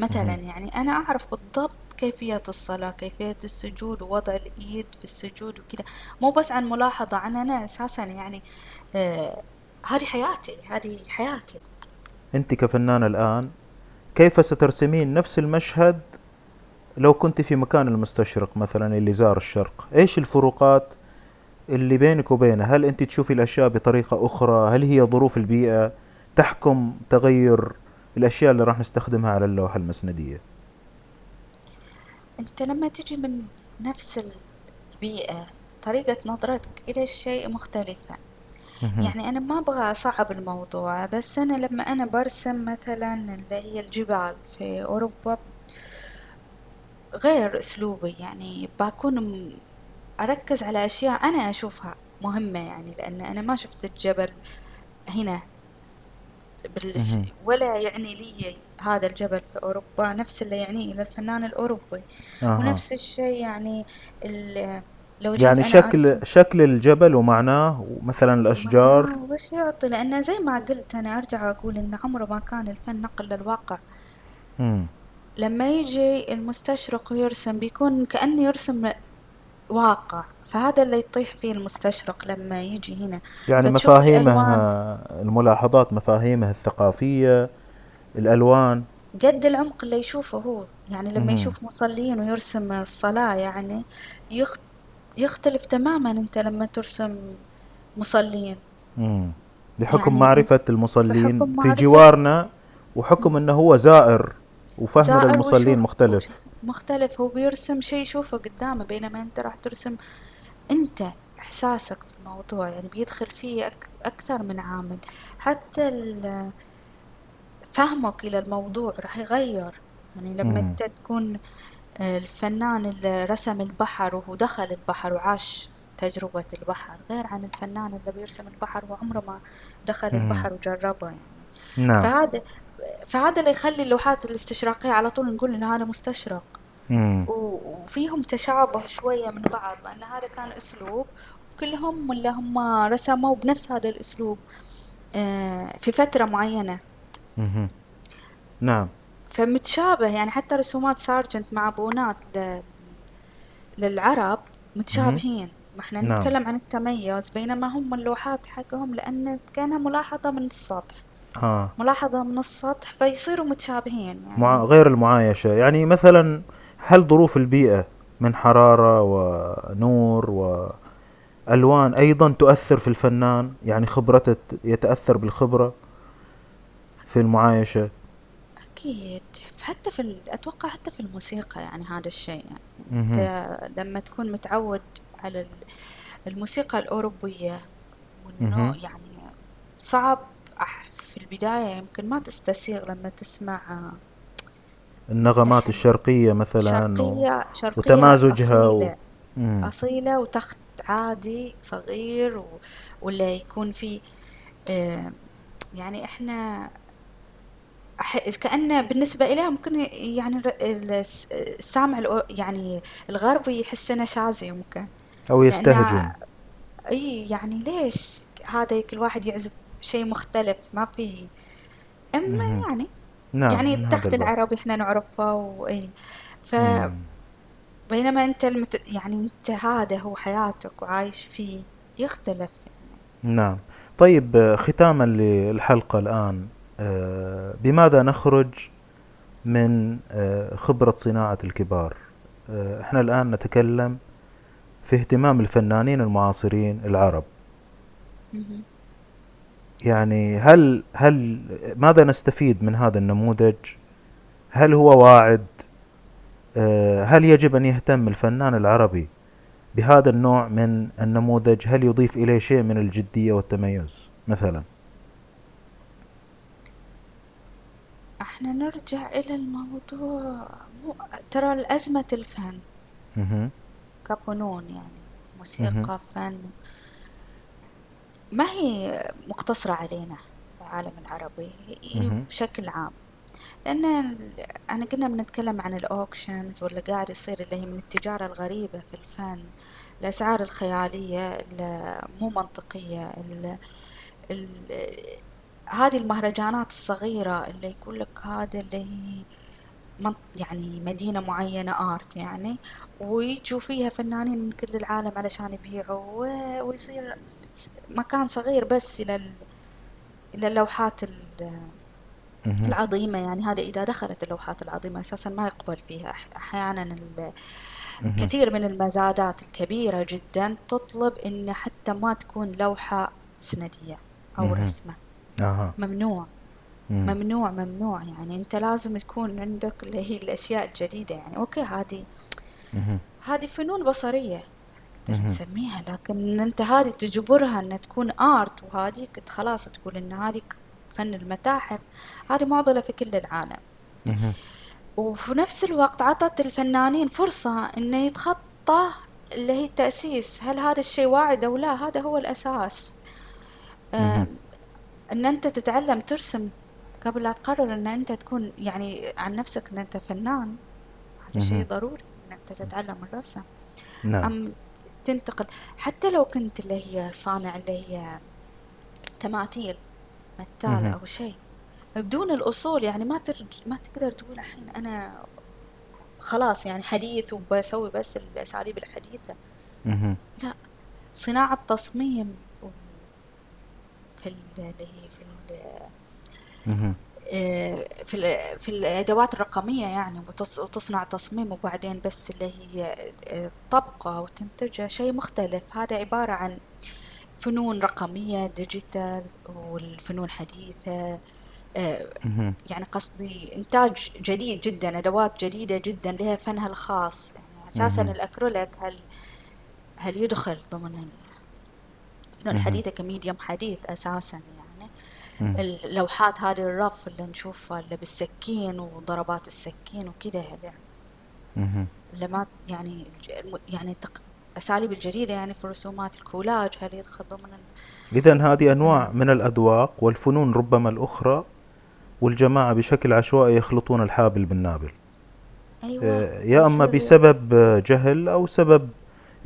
مثلا. يعني أنا أعرف بالضبط كيفية الصلاة كيفية السجود ووضع الإيد في السجود وكذا. مو بس عن ملاحظة عن أنا أساسا يعني آه هذه حياتي هذه حياتي. أنت كفنانة الآن كيف سترسمين نفس المشهد لو كنت في مكان المستشرق مثلا اللي زار الشرق؟ إيش الفروقات اللي بينك وبينه؟ هل أنت تشوفي الأشياء بطريقة أخرى؟ هل هي ظروف البيئة؟ تحكم تغير الأشياء اللي راح نستخدمها على اللوحة المسندية. أنت لما تجي من نفس البيئة طريقة نظرتك إلى الشيء مختلفة. يعني أنا ما أبغى أصعب الموضوع بس أنا لما أنا برسم مثلا اللي هي الجبال في أوروبا غير أسلوبي يعني بكون أركز على أشياء أنا أشوفها مهمة يعني لأن أنا ما شفت الجبل هنا مهم. ولا يعني لي هذا الجبل في أوروبا نفس اللي يعنيه للفنان الأوروبي. أها. ونفس الشيء يعني ال... لو جيت يعني أنا شكل أرسم شكل الجبل ومعناه مثلا الأشجار؟ ما وش يعطي لأن زي ما قلت أنا أرجع أقول إن عمره ما كان الفن نقل للواقع مم. لما يجي المستشرق ويرسم بيكون كأنه يرسم واقع. فهذا اللي يطيح فيه المستشرق لما يجي هنا. يعني مفاهيمه الألوان. الملاحظات مفاهيمه الثقافية الألوان. قد العمق اللي يشوفه هو. يعني لما. يشوف مصلين ويرسم الصلاة يعني يخ... يختلف تماما أنت لما ترسم مصلين مم. بحكم يعني معرفة المصلين بحكم في معرفة جوارنا وحكم إنه هو زائر وفهم زائر للمصلين ويشوف مختلف. مختلف. هو بيرسم شيء يشوفه قدامه بينما أنت راح ترسم أنت إحساسك في الموضوع يعني بيدخل فيه أك... أكثر من عامل حتى. فهمك إلى الموضوع راح يغير يعني لما مم. أنت تكون آه، الفنان اللي رسم البحر وهو دخل البحر وعاش تجربة البحر غير عن الفنان اللي بيرسم البحر وعمره ما دخل مم. البحر وجربه يعني نعم فهذا فهذا اللي يخلي اللوحات الاستشراقية على طول نقول إن هذا مستشرق وفيهم تشابه شوية من بعض لأن هذا كان أسلوب كلهم اللي هم رسموا بنفس هذا الأسلوب آه، في فترة معينة. نعم. فمتشابه يعني حتى رسومات سارجنت مع بونات للعرب. متشابهين. ما إحنا نعم. نتكلم عن التميز بينما هم اللوحات حقهم لأن كأنها ملاحظة من السطح. آه. ملاحظة من السطح فيصيروا متشابهين مع يعني غير المعايشة. يعني مثلا هل ظروف البيئة من حرارة ونور وألوان أيضا تؤثر في الفنان يعني خبرته يتأثر بالخبرة في المعايشة أكيد حتى في ال- أتوقع حتى في الموسيقى يعني هذا الشيء يعني. أنت لما تكون متعود على ال- الموسيقى الأوروبية وإنه. يعني صعب في البداية يمكن ما تستسيغ لما تسمع النغمات لحن الشرقية مثلا و... شرقية شرقية وتمازجها و... أصيلة. مم. أصيلة وتخت عادي صغير و... ولا يكون في آه، يعني إحنا أح- كأنه بالنسبة إليه ممكن يعني السامع الأو- يعني الغربي يحس إنه شاذ يمكن أو يستهجن. إي يعني ليش؟ هذا كل واحد يعزف شيء مختلف ما في. أما مهم. يعني نعم يعني هذا التخت العربي إحنا نعرفه واي مم. فبينما انت المت... يعني انت هذا هو حياتك وعايش فيه يختلف نعم. طيب ختاما للحلقة الآن آه، بماذا نخرج من آه، خبرة صناعة الكبار؟ آه، إحنا الآن نتكلم في اهتمام الفنانين المعاصرين العرب. يعني هل هل ماذا نستفيد من هذا النموذج؟ هل هو واعد؟ آه، هل يجب أن يهتم الفنان العربي بهذا النوع من النموذج؟ هل يضيف إليه شيء من الجدية والتميز مثلا؟ إحنا نرجع إلى الموضوع مو... ترى الأزمة الفن. كفنون يعني. موسيقى فن. ما هي مقتصرة علينا العالم العربي مهم. بشكل عام لأن ال- أنا كنا بنتكلم عن الأوكشنز واللي قاعد يصير اللي هي من التجارة الغريبة في الفن الأسعار الخيالية مو منطقية ال ال هذه المهرجانات الصغيرة اللي يقول لك هذا اللي هي يعني مدينة معينة آرت يعني ويجوا فيها فنانين من كل العالم علشان يبيعوا ويصير مكان صغير بس إلى إلى اللوحات. العظيمة يعني هذا إذا دخلت اللوحات العظيمة أساسا ما يقبل فيها أح- أحيانا. كثير من المزادات الكبيرة جدا تطلب إن حتى ما تكون لوحة سندية أو. رسمة ممنوع مم. ممنوع ممنوع. يعني أنت لازم تكون عندك اللي هي الأشياء الجديدة. يعني أوكي هذه. هذه فنون مهم. تسميها لكن أنت هذه تجبرها أنها تكون آرت وهذيك خلاص تقول إن هذه فن المتاحف. هذه معضلة في كل العالم. وفي نفس الوقت عطت الفنانين فرصة إنه يتخطى اللي هي التأسيس. هل هذا الشيء واعد أو لا؟ هذا هو الأساس. مهم. آم، إن أنت تتعلم ترسم قبل لا تقرر إن أنت تكون يعني عن نفسك إن أنت فنان هذا شيء مهم. ضروري إن أنت تتعلم الرسم نعم أم تنتقل حتى لو كنت اللي هي صانع اللي هي تماثيل مثال مهم. أو شيء بدون الأصول يعني ما ترج ما تقدر تقول الحين أنا خلاص يعني حديث وبسوي بس الأساليب الحديثة مهم. لا صناعة تصميم في ال- اللي هي في في ال- في الأدوات الرقمية يعني وتص- وتصنع تصميم وبعدين بس اللي هي آه، طبقة وتنتجها شيء مختلف هذا عبارة عن فنون رقمية digital والفنون حديثة آه،. يعني قصدي إنتاج جديد جدا أدوات جديدة جدا لها فنها الخاص يعني أساسا مهم. الأكريليك هل هل يدخل ضمن الفنون مهم. الحديثة ك medium حديث أساسا يعني. اللوحات هذه ال rough اللي نشوفها اللي بالسكين وضربات السكين وكده يعني. مهم. اللي ما يعني يعني تق... أساليب الجديدة يعني في الرسومات الكولاج هل يدخل ضمن ال... إذا هذه أنواع من الأذواق والفنون ربما الأخرى والجماعة بشكل عشوائي يخلطون الحابل بالنابل. أيوة آه، يا يصير بسبب جهل أو سبب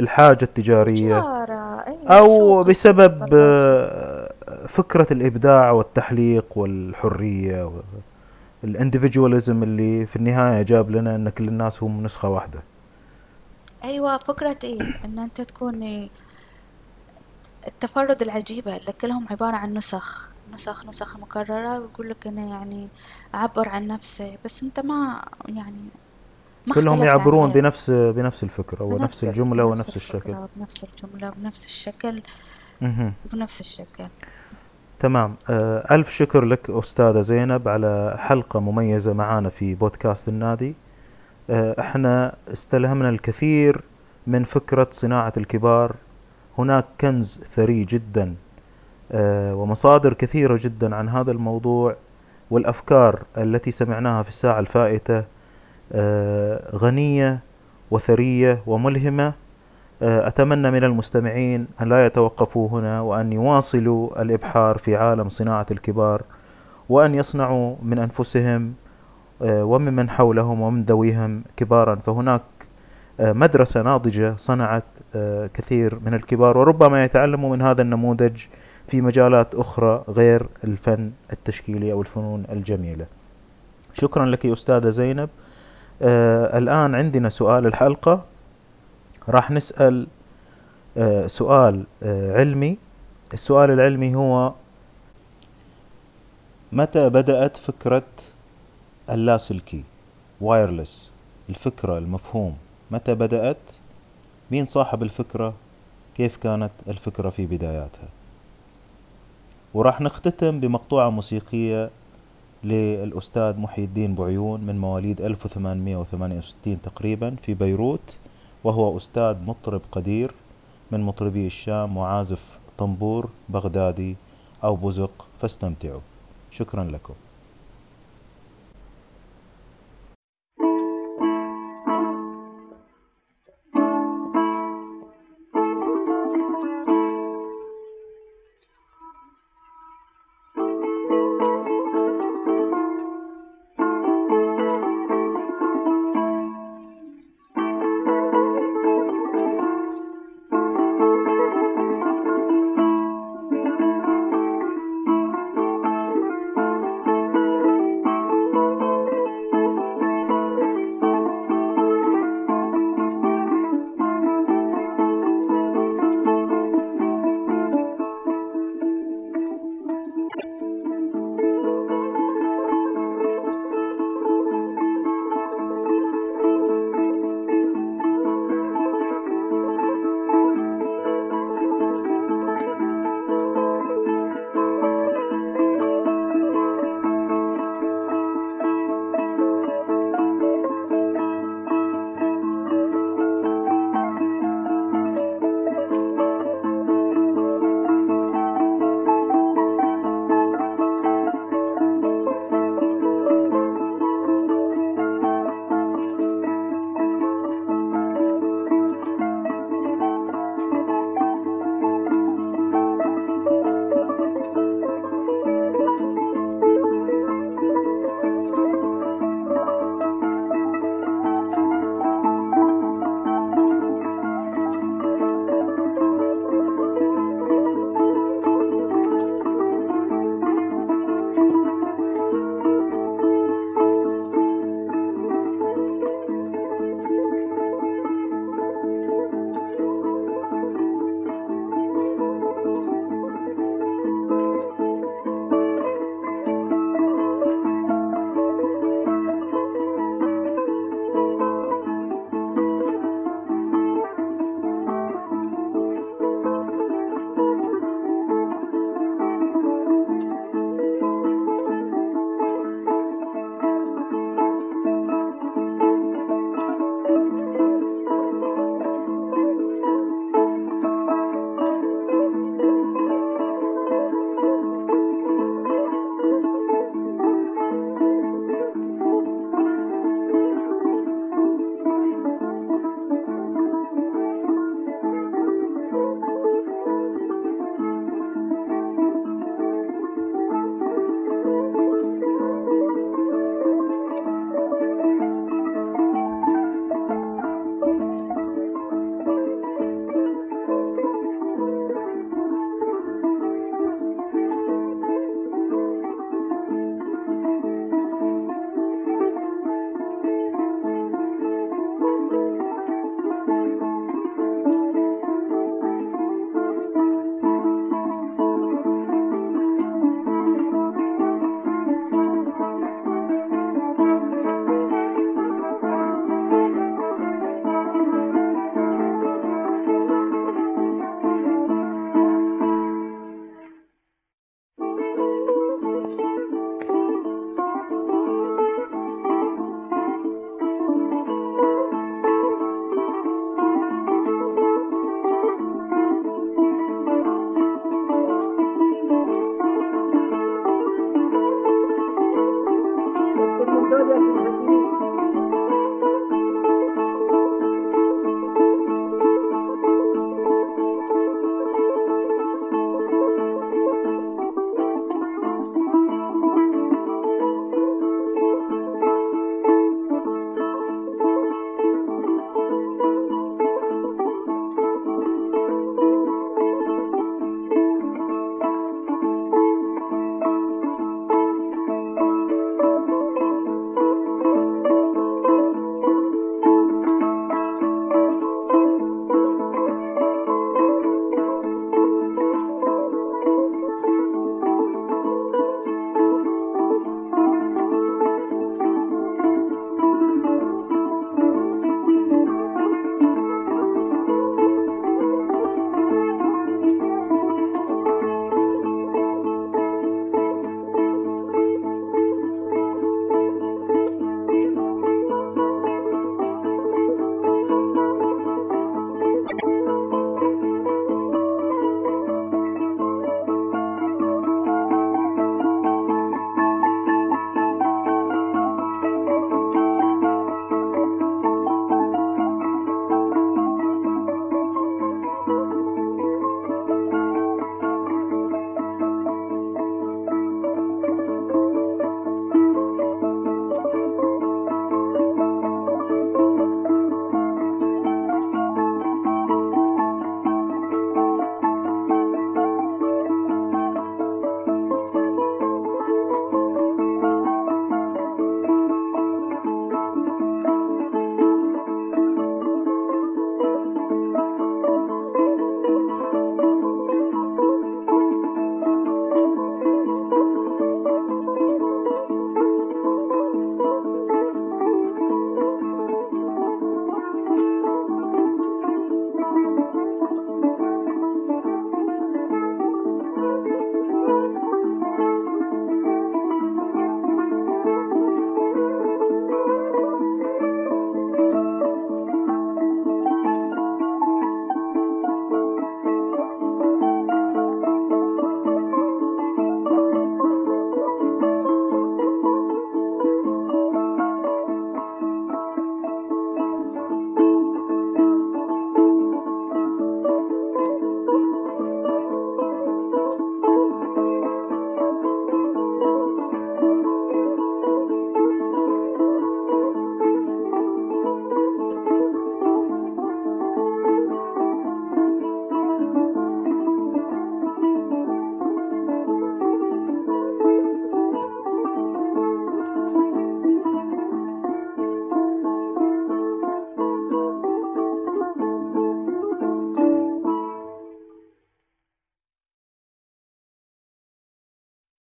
الحاجة التجارية تجارة أي السوق بسبب آه، فكرة الإبداع والتحليق والحرية الانديفيدواليزم اللي في النهاية جاب لنا أن كل الناس هم نسخة واحدة. أيوة فكرة إيه؟ إن أنت تكون إيه؟ التفرد العجيبة اللي كلهم عبارة عن نسخ نسخ نسخ مكررة ويقول لك أنا يعني أعبر عن نفسي بس أنت ما يعني ما كلهم يعبرون غيرك بنفس بنفس الفكرة ونفس بنفس ال- الجملة بنفس ونفس الشكل. بنفس الجملة بنفس الشكل. بنفس الشكل. تمام. آه، ألف شكر لك أستاذة زينب على حلقة مميزة معانا في بودكاست النادي. آه، إحنا استلهمنا الكثير من فكرة صناعة الكبار. هناك كنز ثري جدا آه، ومصادر كثيرة جدا عن هذا الموضوع. والأفكار التي سمعناها في الساعة الفائتة غنية وثرية وملهمة. أتمنى من المستمعين أن لا يتوقفوا هنا وأن يواصلوا الإبحار في عالم صناعة الكبار وأن يصنعوا من أنفسهم آه، وممن حولهم ومن ذويهم كبارا. فهناك آه، مدرسة ناضجة صنعت آه، كثير من الكبار وربما يتعلموا من هذا النموذج في مجالات أخرى غير الفن التشكيلي أو الفنون الجميلة. شكرا لك أستاذة زينب. آه الآن عندنا سؤال الحلقة. راح نسأل آه سؤال آه علمي. السؤال العلمي هو متى بدأت فكرة اللاسلكي؟ وايرلس الفكرة المفهوم. متى بدأت؟ مين صاحب الفكرة؟ كيف كانت الفكرة في بداياتها؟ وراح نختتم بمقطوعة موسيقية للأستاذ محي الدين بعيون من مواليد 1868 تقريبا في بيروت. وهو أستاذ مطرب قدير من مطربي الشام وعازف طنبور بغدادي أو بزق فاستمتعوا. شكرا لكم.